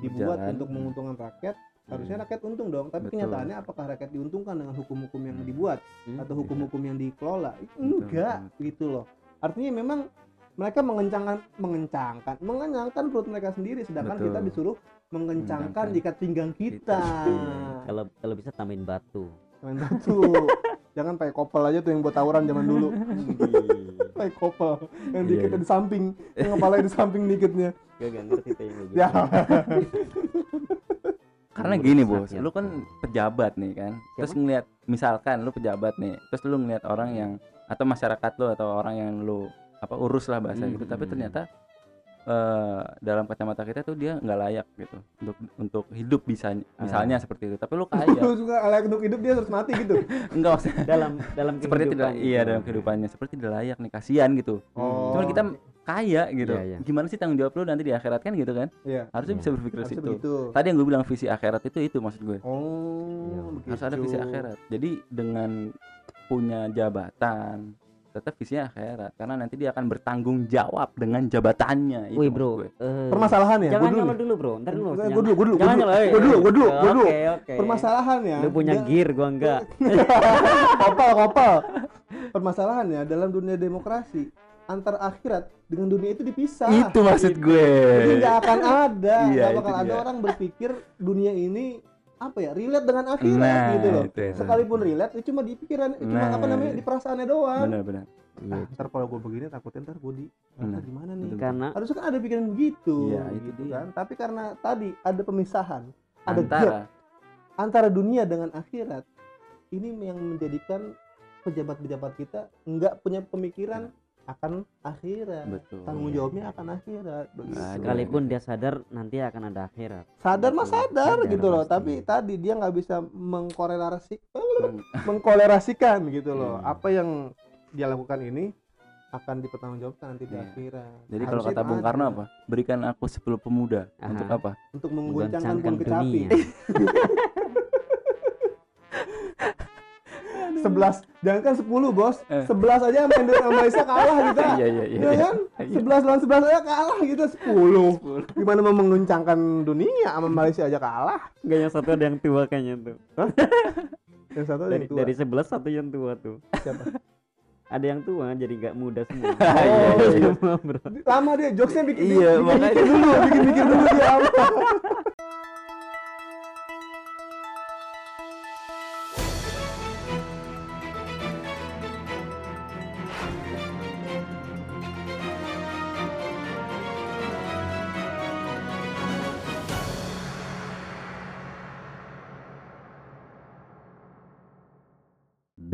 dibuat Berjalan. untuk menguntungkan rakyat harusnya rakyat untung dong tapi Betul. kenyataannya apakah rakyat diuntungkan dengan hukum-hukum yang dibuat Hmm, atau Iya. hukum-hukum yang dikelola enggak betul. gitu loh artinya memang mereka mengencangkan mengencangkan mengenyangkan perut mereka sendiri sedangkan Betul. kita disuruh mengencangkan ikat pinggang kita Kita. kalau kalau bisa tambahin batu main batu jangan pakai kopel aja tuh yang buat tawuran zaman dulu pakai kopel yang Iya, dikitnya iya. di samping yang kepalanya di samping dikitnya gak gak ngerti gitu ya karena gini bos lu kan pejabat nih kan? Terus ngelihat misalkan lu pejabat nih terus lu ngelihat orang yang atau masyarakat lu atau orang yang lu apa urus lah bahasa Hmm, gitu. Tapi hmm. ternyata eh dalam kacamata kita tuh dia nggak layak gitu untuk untuk hidup bisa misalnya seperti itu. Tapi lu kaya. Lu juga layak untuk hidup dia harus mati gitu? Enggak maksudnya dalam dalam seperti tidak kehidupan. iya dalam kehidupannya. Seperti tidak layak nih kasihan gitu. Oh. cuman kita kaya gitu Iya, iya. gimana sih tanggung jawab lu nanti di akhirat kan gitu kan iya harusnya Iya. bisa berpikir ke harusnya situ begitu tadi yang gue bilang visi akhirat itu itu maksud gue oh Iya. begitu. harus ada visi akhirat jadi dengan punya jabatan tetap visinya akhirat karena nanti dia akan bertanggung jawab dengan jabatannya itu Wih bro, gue. eh, permasalahan ya jangan nyala dulu bro, ntar dulu. Gua jangan- dulu, gua dulu, gua jangan dulu. nyala, Gua dulu, gua dulu, oke, gua dulu. Oke, oke. permasalahannya Lu punya gear, gua enggak. kopal kopal permasalahannya dalam dunia demokrasi antar akhirat dengan dunia itu dipisah. Itu maksud gue. Jadi nggak akan ada Iya, nggak bakal itu ada dia. orang berpikir dunia ini apa ya relate dengan akhirat Nah, gitu loh. itu, itu. sekalipun relate itu cuma di pikiran cuma Nah, apa namanya di perasaannya doang. Benar-benar nah, ntar kalau gue begini takutnya ntar gue di ntar gimana nih. Karena harusnya kan ada pikiran begitu Iya, itu gitu dia. kan. Tapi karena tadi ada pemisahan ada gap antara antara dunia dengan akhirat ini yang menjadikan pejabat-pejabat kita nggak punya pemikiran akan akhirat betul tanggung jawabnya akan akhirat begitu. Ada. sekalipun dia sadar nanti akan ada akhirat sadar mah sadar Sadar gitu loh pasti. tapi tadi dia nggak bisa mengkorelasi Hmm. mengkolerasikan gitu loh Hmm. apa yang dia lakukan ini akan dipertanggungjawabkan nanti di Iya. akhirat jadi kalau kata Bung. Karno apa berikan aku 10 pemuda Aha. untuk apa untuk mengguncangkan menggoncangkan bulu sebelas. Jangan kan sepuluh bos. Eh. sebelas aja main dengan Malaysia kalah kita iya iya iya. Ya kan? Sebelas lawan sebelas aja kalah kita sepuluh. Gimana mau menguncangkan dunia sama Malaysia aja kalah? Enggak yang satu ada yang tua kayaknya tuh. Yang satu ada dari yang tua. dari sebelas satu yang tua tuh. Siapa? Ada yang tua jadi nggak muda semua. Iya, iya, iya. Semua, bro. lama dia jokesnya bikin Iya, bikin makanya. mikir dulu bikin mikir dulu dia apa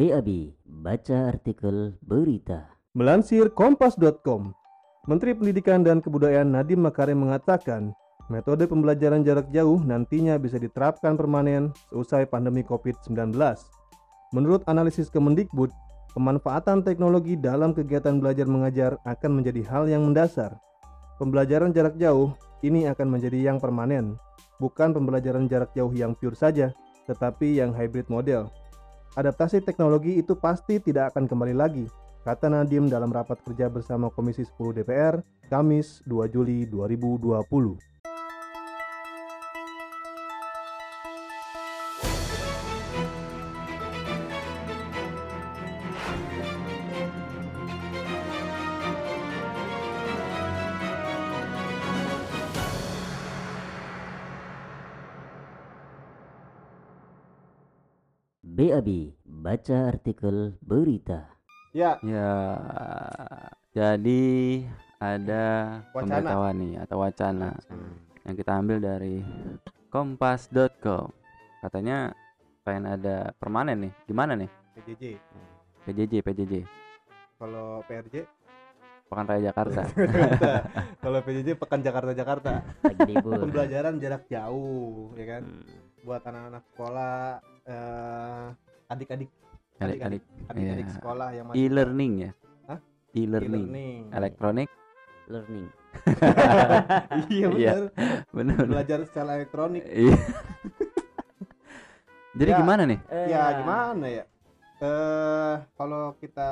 BAB baca artikel berita Melansir kompas.com, Menteri Pendidikan dan Kebudayaan Nadiem Makarim mengatakan, metode pembelajaran jarak jauh nantinya bisa diterapkan permanen seusai pandemi COVID-19. Menurut analisis Kemendikbud, pemanfaatan teknologi dalam kegiatan belajar mengajar akan menjadi hal yang mendasar. Pembelajaran jarak jauh ini akan menjadi yang permanen, bukan pembelajaran jarak jauh yang pure saja, tetapi yang hybrid model. Adaptasi teknologi itu pasti tidak akan kembali lagi, kata Nadiem dalam rapat kerja bersama Komisi 10 DPR, Kamis 2 Juli 2020. BAB baca artikel berita Ya, Ya, jadi ada Wacana. pemberitahuan nih atau wacana yang kita ambil dari kompas.com. Katanya pengen ada permanen nih. Gimana nih? PJJ. PJJ, PJJ. Kalau PRJ, Pekan Raya Jakarta. kalau PJJ Pekan Jakarta Jakarta. Pembelajaran jarak jauh, ya kan? Hmm. Buat anak-anak sekolah, eh, adik-adik, Adik-adik adik-adik Iya. sekolah yang masih e-learning ya. Hah? E-learning. e-learning. Elektronik. learning iya Iya. benar. Benar. Belajar secara elektronik. Iya. Jadi Ya. gimana nih? Ya gimana ya? Eh kalau kita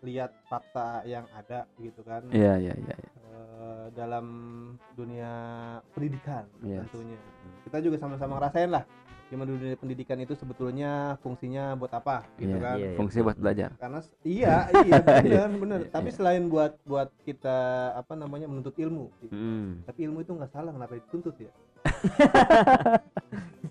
lihat fakta yang ada gitu kan Iya, iya, iya. iya. eh, dalam dunia pendidikan Yes. tentunya kita juga sama-sama ngerasain lah gimana dunia pendidikan itu sebetulnya fungsinya buat apa gitu Iya, kan iya. Fungsi buat belajar. karena iya iya benar benar Iya, tapi iya. selain buat buat kita apa namanya menuntut ilmu Hmm. tapi ilmu itu nggak salah kenapa dituntut ya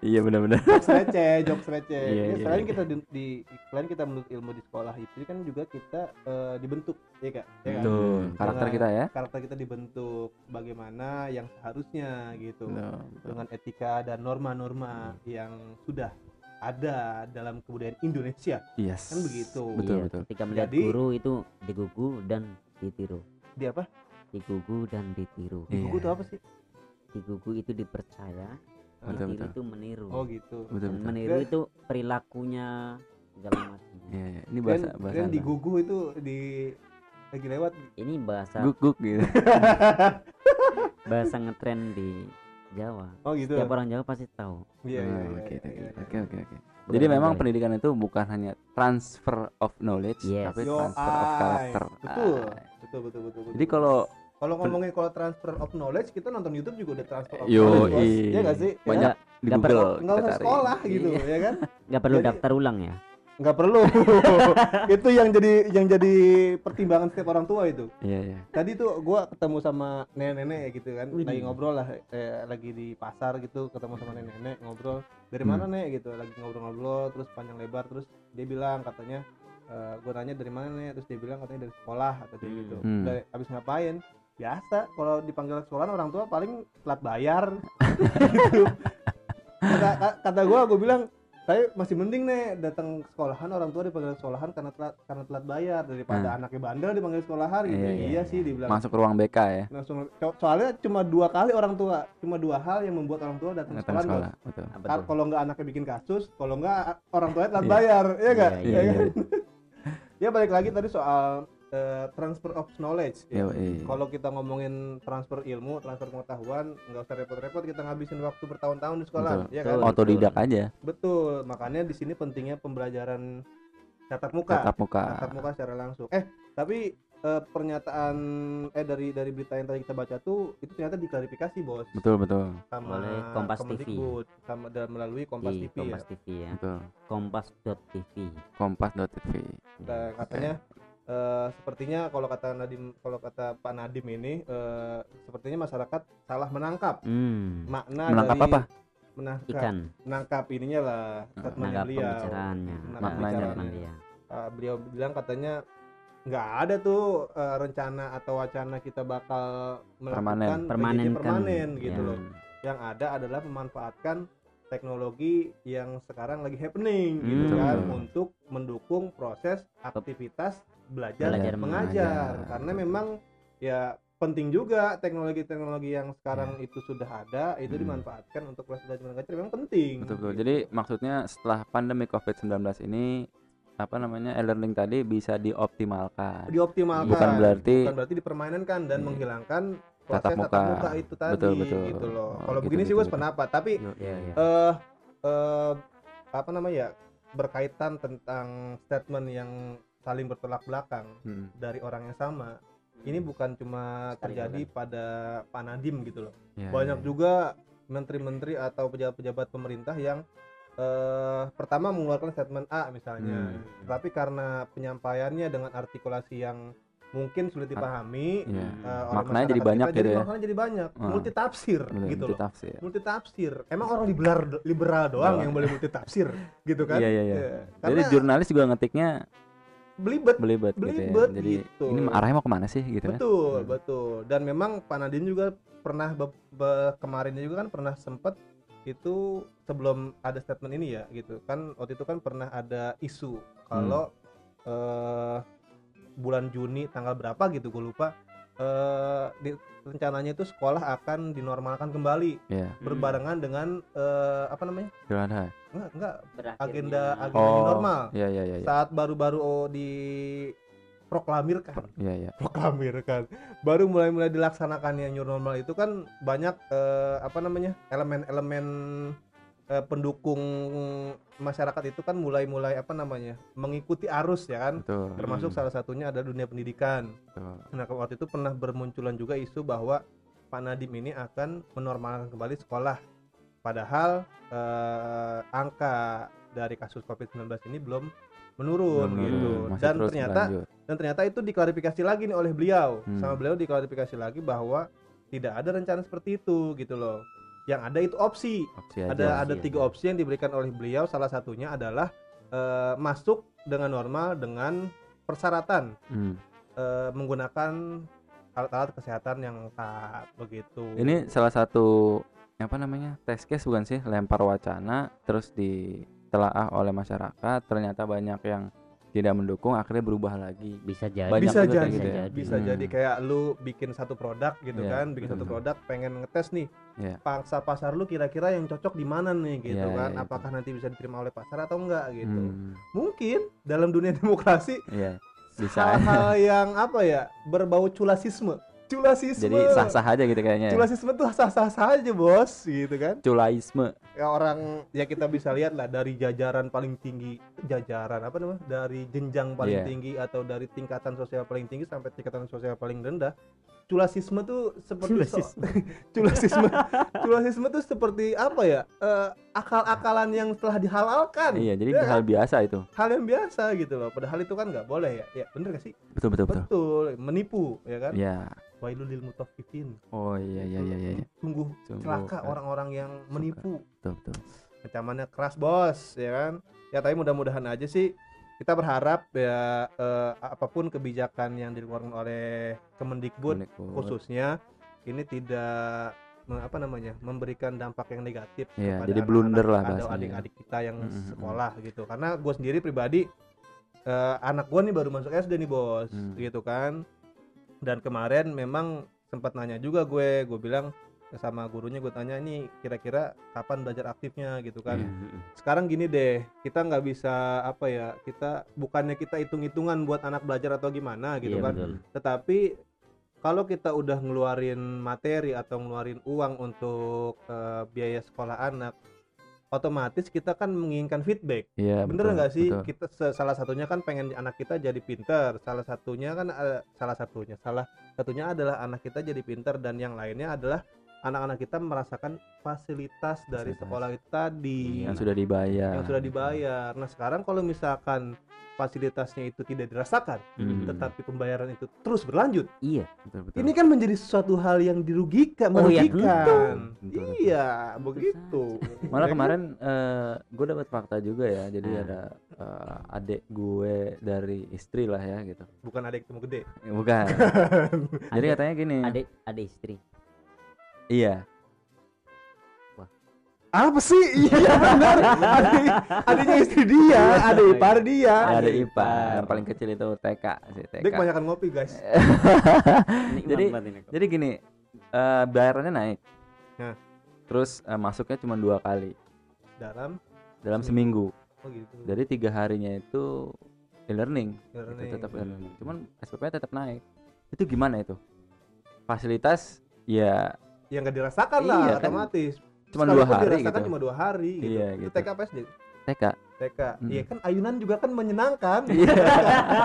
Iya, benar-benar. jokes receh jokes receh Iya, Ya, iya, selain iya. kita di, di- selain kita menuntut ilmu di sekolah itu kan juga kita eh, dibentuk ya kak ya kan? Hmm. karakter kita ya. karakter kita dibentuk bagaimana yang seharusnya gitu betul. dengan etika dan norma-norma yang sudah ada dalam kebudayaan Indonesia Yes. kan begitu. Betul, Iya, betul. ketika melihat Jadi- guru itu digugu dan ditiru di apa digugu dan ditiru Iya. buku itu apa sih digugu itu dipercaya Betul, betul. itu meniru oh gitu Betul, Dan betul. meniru Kira- itu perilakunya segala macam Iya, iya. Ini bahasa bahasa kan apa? digugu itu di lagi lewat ini bahasa guk-guk gitu. bahasa ngetren di Jawa oh gitu setiap orang Jawa pasti tahu iya iya Oh, iya, Oke, oke, iya. oke, oke, oke. Bukan Jadi memang pendidikan itu bukan hanya transfer of knowledge, Yes. tapi Yo, transfer of character. betul Ah. betul betul betul betul. Jadi kalau kalau ngomongin kalau transfer of knowledge kita nonton YouTube juga udah transfer of Yo, knowledge bos. i. ya nggak sih Ya banyak kan? di nggak Google nggak kita usah sekolah gitu Iya. ya kan nggak perlu Jadi- daftar ulang ya nggak perlu itu yang jadi yang jadi pertimbangan setiap orang tua itu Iya, iya. tadi tuh gua ketemu sama nenek-nenek gitu kan Widih. lagi ngobrol lah eh, lagi di pasar gitu ketemu sama nenek-nenek ngobrol dari Hmm. mana nek gitu lagi ngobrol-ngobrol terus panjang lebar terus dia bilang katanya eh gua nanya dari mana nek terus dia bilang katanya dari sekolah atau Hmm. gitu Hmm. dari habis ngapain biasa kalau dipanggil sekolah orang tua paling telat bayar gitu kata ka- kata gua gua bilang Saya masih mending nih datang sekolahan orang tua dipanggil sekolahan karena telat karena telat bayar daripada Nah. anaknya bandel dipanggil sekolahan gitu. Iya, Iya, iya, sih dibilang. Masuk ke ruang BK ya. Langsung so- soalnya cuma dua kali orang tua, cuma dua hal yang membuat orang tua datang Datang sekolah. sekolah, betul. Kal- betul. Kalau nggak anaknya bikin kasus, kalau nggak orang tuanya telat Iya. bayar, ya nggak? Iya, Ya Iya, kan? iya. Ya balik lagi tadi soal eh, transfer of knowledge. ya. Kalau kita ngomongin transfer ilmu, transfer pengetahuan, nggak usah repot-repot kita ngabisin waktu bertahun-tahun di sekolah, Betul. ya kan? Betul. Otodidak aja, Betul. Makanya di sini pentingnya pembelajaran tatap muka, tatap muka. tatap muka secara langsung. Eh, tapi eh, pernyataan eh dari dari berita yang tadi kita baca tuh itu ternyata diklarifikasi bos Betul, betul. sama Oleh Kompas TV. Sama dan melalui Kompas di TV Kompas ya. TV ya. Betul. Kompas.tv. Kompas.tv. Nah, katanya eh, sepertinya kalau kata Nadim kalau kata Pak Nadim ini eh, sepertinya masyarakat salah menangkap Hmm. makna Menangkap dari apa? menangkap Ikan. menangkap ininya lah statementnya Menangkap beliau pembicaraannya. Maknanya. Dia. Uh, beliau bilang katanya nggak ada tuh uh, rencana atau wacana kita bakal melakukan PJJ Permanenkan. permanen gitu Ya. loh yang ada adalah memanfaatkan teknologi yang sekarang lagi happening Hmm. gitu kan untuk mendukung proses aktivitas belajar, Belajar mengajar mengajar. karena memang ya penting juga teknologi-teknologi yang sekarang itu sudah ada itu Hmm. dimanfaatkan untuk proses belajar mengajar memang penting Betul, betul. gitu. Jadi maksudnya setelah pandemi COVID-19 ini apa namanya e-learning tadi bisa dioptimalkan. dioptimalkan Bukan berarti bukan berarti dipermainenkan dan Iya. menghilangkan Tatap proses muka. itu tadi Betul, betul. gitu loh Oh, kalau gitu, begini sih gitu, gue gitu. sependapat tapi Yo, Iya, iya. eh eh apa namanya ya berkaitan tentang statement yang saling bertolak belakang Hmm. dari orang yang sama ini bukan cuma Sekali terjadi pada Pak Nadim gitu loh Ya, banyak ya. juga menteri-menteri atau pejabat-pejabat pemerintah yang eh pertama mengeluarkan statement A misalnya Hmm. tapi karena penyampaiannya dengan artikulasi yang mungkin sulit dipahami Iya. eh, oleh Maknanya jadi banyak kita, gitu jadi ya. maknanya jadi banyak Hmm. multi tafsir gitu loh multitafsir. multi tafsir emang orang liberal liberal doang yang boleh multi tafsir gitu kan Iya, iya, iya. Iya. Jadi jurnalis juga ngetiknya belibet belibet, gitu ya. Belibet Jadi gitu. ini arahnya mau ke mana sih gitu kan? betul Hmm. betul dan memang Pak Nadine juga pernah be- be- kemarinnya juga kan pernah sempet itu sebelum ada statement ini ya gitu kan waktu itu kan pernah ada isu kalau Hmm. eh, bulan Juni tanggal berapa gitu gue lupa eh di, rencananya itu sekolah akan dinormalkan kembali. Iya, berbarengan dengan eh, apa namanya? Idul Adha. enggak enggak. Berakhirnya- agenda agenda Oh, normal. Iya, iya, iya, iya. saat baru-baru oh, di proklamirkan. Iya, iya. proklamirkan. Baru mulai-mulai dilaksanakannya new normal itu kan banyak eh, apa namanya elemen-elemen eh, pendukung masyarakat itu kan mulai-mulai apa namanya mengikuti arus ya kan Betul. termasuk Hmm. salah satunya ada dunia pendidikan betul. nah waktu itu pernah bermunculan juga isu bahwa Pak Nadim ini akan menormalkan kembali sekolah padahal eh, angka dari kasus COVID-19 ini belum menurun Belum gitu masih dan ternyata berlanjut. dan ternyata itu diklarifikasi lagi nih oleh beliau Hmm. sama beliau diklarifikasi lagi bahwa tidak ada rencana seperti itu gitu loh yang ada itu opsi Opsi aja. ada ada Opsi tiga aja. opsi yang diberikan oleh beliau salah satunya adalah eh, masuk dengan normal dengan persyaratan Hmm. eh, menggunakan alat-alat kesehatan yang lengkap begitu Ini salah satu apa namanya tes case bukan sih lempar wacana terus ditelaah oleh masyarakat ternyata banyak yang tidak mendukung akhirnya berubah lagi. Bisa jadi. Banyak bisa juga jadi. kayak gitu ya. bisa Hmm. jadi. Kayak lu bikin satu produk gitu Iya, kan bikin betul, satu produk pengen ngetes nih Iya. pangsa pasar lu kira-kira yang cocok di mana nih gitu Iya, kan? iya, apakah nanti bisa diterima oleh pasar atau enggak gitu? Hmm, mungkin dalam dunia demokrasi iya bisa. hal-hal yang apa ya berbau culasisme culasisme jadi sah-sah aja gitu kayaknya ya. culasisme tuh sah-sah saja bos gitu kan. Culaisme. Ya orang ya kita bisa lihat lah dari jajaran paling tinggi jajaran apa namanya dari jenjang paling Iya. tinggi atau dari tingkatan sosial paling tinggi sampai tingkatan sosial paling rendah culasisme tuh seperti so- Culasisme. culasisme culasisme tuh seperti apa ya? Eh, akal-akalan yang telah dihalalkan. Iya jadi Ya. hal biasa itu. Hal yang biasa gitu loh padahal itu kan nggak boleh ya. Ya bener gak sih? Betul betul betul. Betul menipu ya kan? Ya wailul lil mutaffifin oh iya iya iya iya iya. sungguh Sungguh, celaka eh, orang-orang yang menipu betul betul ancamannya keras bos ya kan ya tapi mudah-mudahan aja sih kita berharap ya eh, apa pun kebijakan yang dikeluarkan oleh Kemendikbud Mendikbud. khususnya ini tidak apa namanya memberikan dampak yang negatif Iya, kepada jadi anak-anak blunder lah atau adik-adik kita yang Mm, mm, mm. sekolah gitu karena gue sendiri pribadi eh, anak gue nih baru masuk SD nih bos Hmm. gitu kan dan kemarin memang sempat nanya juga gue gue bilang sama gurunya gue tanya ini kira-kira kapan belajar aktifnya gitu kan. Mm-mm. sekarang gini deh kita nggak bisa apa ya kita bukannya kita hitung-hitungan buat anak belajar atau gimana gitu Iya, kan betul. tetapi kalau kita udah ngeluarin materi atau ngeluarin uang untuk eh, biaya sekolah anak otomatis kita kan menginginkan feedback Iya, bener nggak sih betul. kita salah satunya kan pengen anak kita jadi pinter salah satunya kan eh, salah satunya salah satunya adalah anak kita jadi pinter dan yang lainnya adalah anak-anak kita merasakan fasilitas dari Fasilitas. sekolah itu tadi yang sudah dibayar. yang sudah dibayar. Nah sekarang kalau misalkan fasilitasnya itu tidak dirasakan, Hmm. tetapi pembayaran itu terus berlanjut, Iya. Betul, betul. ini kan menjadi suatu hal yang dirugikan, Oh, ya, merugikan. Betul, betul. Iya, begitu. Malah Ya kan? kemarin gue dapat fakta juga ya. Jadi Ah. ada eh, adik gue dari istri lah ya gitu. bukan adik ketemu gede. Eh, Bukan. Jadi Adik- katanya gini. Adik adik istri. Iya. Apa sih? Iya benar. Adik, adiknya istri dia, adik ipar dia. Ada ipar. yang paling kecil itu TK sih Dia TK. kebanyakan ngopi guys. Jadi-. Jadi gini, eh bayarannya naik. Nah. Terus eh, masuknya cuma dua kali Dalam, dalam Seminggu. seminggu. oh gitu. Jadi tiga harinya itu e-learning, Learning. itu tetap Hmm. e-learning. Cuman SPP tetap naik. Itu gimana itu? Fasilitas ya yang nggak dirasakan lah Iya, kan. otomatis. cuma dua hari dirasakan gitu. cuma dua hari gitu. Iya, Itu gitu. TK apa SD? TK. TK. Hmm. Iya kan ayunan juga kan menyenangkan. Iya.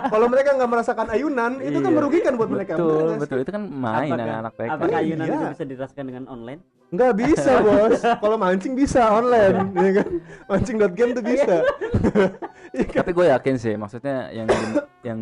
Kalau mereka nggak merasakan ayunan, itu kan Iya. merugikan buat mereka. Betul, betul. Itu kan main Apakah- anak-anak TK. Apakah ayunan Iya. itu bisa dirasakan dengan online? Nggak bisa bos. Kalau mancing bisa online, ya kan? Mancing.game tuh bisa. Iya? Tapi gue yakin sih, maksudnya yang di, yang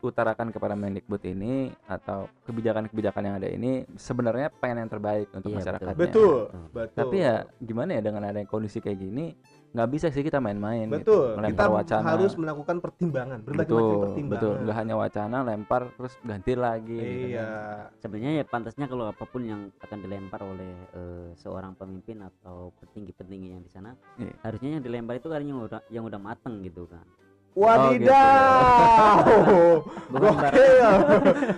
diutarakan kepada Mendikbud ini atau kebijakan-kebijakan yang ada ini sebenarnya pengen yang terbaik untuk Iya, masyarakatnya. Betul, Betul. betul. Tapi ya gimana ya dengan ada kondisi kayak gini, nggak bisa sih kita main-main. betul. Gitu. Kita wacana. harus melakukan pertimbangan, berbagai betul, macam pertimbangan. betul. Nggak hanya wacana, lempar terus ganti lagi. gitu Iya. kan. Sebenarnya ya pantasnya kalau apa pun yang akan dilempar oleh eh, seorang pemimpin atau petinggi-petinggi yang di sana, Iya. harusnya yang dilempar itu kan yang udah yang udah mateng gitu kan. Wadidaw. Bukan barang- Gokil.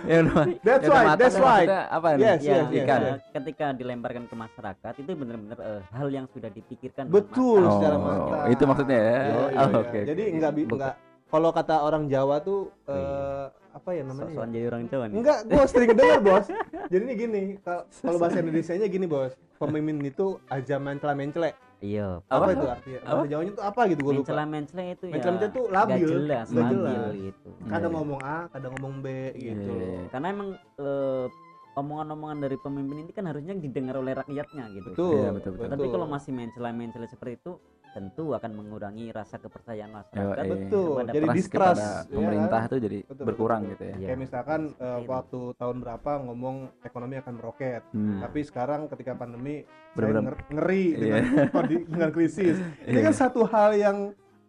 Ya. That's ya right, matang that's right. maksudnya Apa nih? Yes, ya, yes, yes, ikan. yes. ketika dilemparkan ke masyarakat itu benar-benar eh, hal yang sudah dipikirkan Betul matang. secara Oh, matang. itu maksudnya ya. Iya, iya, Oh, oke, Jadi enggak enggak kalau kata orang Jawa tuh eh apa ya namanya? ya? Sok-sokan jadi orang Jawa nih. Enggak, gua sering dengar, Bos. Jadi ini gini, kal- kalau bahasa Indonesianya gini, Bos. Pemimpin itu aja mencela mencele. Iya. Apa, Apa? itu artinya? Bahasa Jawanya itu apa gitu gua lupa. Mencela mencela itu ya. Mencela-mencela itu labil, jelas, nggak labil jelas. gitu. Kadang Iya. ngomong A, kadang ngomong B gitu. Iya, iya. Karena emang eh, omongan-omongan dari pemimpin ini kan harusnya didengar oleh rakyatnya gitu. Betul. Iya, betul, betul. Tapi kalau masih mencela-mencela seperti itu, tentu akan mengurangi rasa kepercayaan Yo, masyarakat. eh, Betul. kepada Jadi trust distrust kepada ya pemerintah kan? tuh jadi Betul, berkurang betul. gitu ya. Iya. Kayak misalkan itu. waktu tahun berapa ngomong ekonomi akan meroket. Hmm. Tapi sekarang ketika pandemi saya Bener-bener. nger- ngeri Iya. dengan, dengan krisis. Ini Iya. kan satu hal yang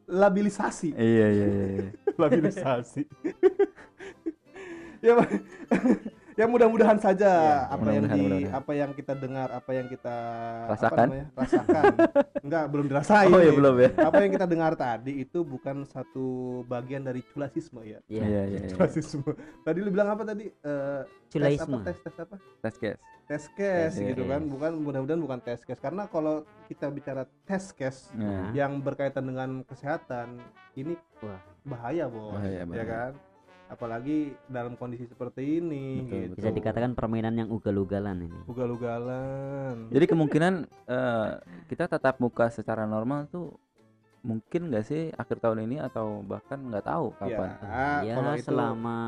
labilisasi. Iya iya iya. iya. labilisasi. ya. Ya mudah-mudahan saja Iya, apa iya. yang di mudah-mudahan. apa yang kita dengar, apa yang kita apa Rasakan? namanya, rasakan. Enggak, belum dirasain. Oh ya nih. belum ya. Apa yang kita dengar tadi itu bukan satu bagian dari culasisme ya. Iya. Iya iya. iya. Culasisme. Tadi lu bilang apa tadi? Eh, tes Culaisme. apa? Tes tes apa? Tes case. tes case Iya, gitu iya. kan bukan mudah-mudahan bukan tes case karena kalau kita bicara tes case Nah, yang berkaitan dengan kesehatan ini Wah. bahaya bos Bahaya, ya bahaya. kan apalagi dalam kondisi seperti ini Betul, gitu Bisa dikatakan permainan yang ugal-ugalan ini. ugal-ugalan Jadi kemungkinan eh, kita tatap muka secara normal tuh mungkin nggak sih akhir tahun ini atau bahkan nggak tahu kapan ya kalau itu selama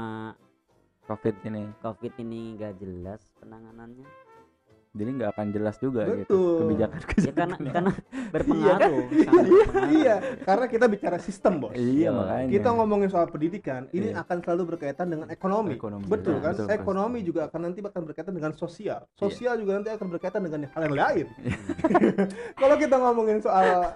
covid ini. covid ini gak jelas penanganannya. Jadi nggak akan jelas juga gitu Betul. kebijakan Ya karena kebijakan. karena berpengaruh. sangat iya, berpengaruh. iya karena kita bicara sistem bos Iya Iya. makanya. kita ngomongin soal pendidikan ini Iya. akan selalu berkaitan dengan ekonomi, Ekonomi, betul iya, kan betul, ekonomi pasti. juga akan nanti akan berkaitan dengan sosial Iya. sosial juga nanti akan berkaitan dengan hal yang lain kalau kita ngomongin soal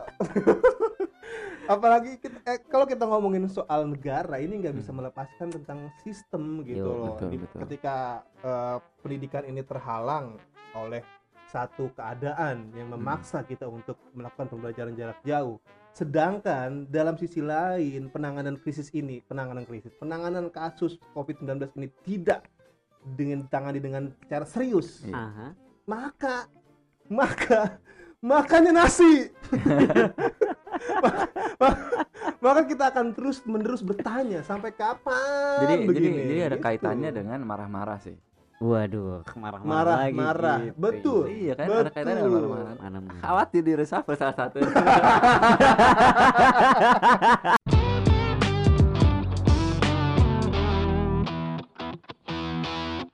apalagi kita, eh, kalau kita ngomongin soal negara ini nggak bisa melepaskan tentang sistem gitu Yo, loh betul, Di- betul. ketika eh, pendidikan ini terhalang oleh satu keadaan yang memaksa kita untuk melakukan pembelajaran jarak jauh. Sedangkan dalam sisi lain penanganan krisis ini, penanganan krisis, penanganan kasus COVID-19 ini tidak dengan ditangani dengan cara serius, Iya. Aha. maka maka makanya nasi. maka kita akan terus menerus bertanya sampai kapan jadi jadi begini? jadi ada Gitu. kaitannya dengan marah-marah sih Waduh, marah-marah lagi marah-marah. gitu. Betul. iya kan ada kaitannya dengan Betul. marah-marah khawatir di reshuffle salah satu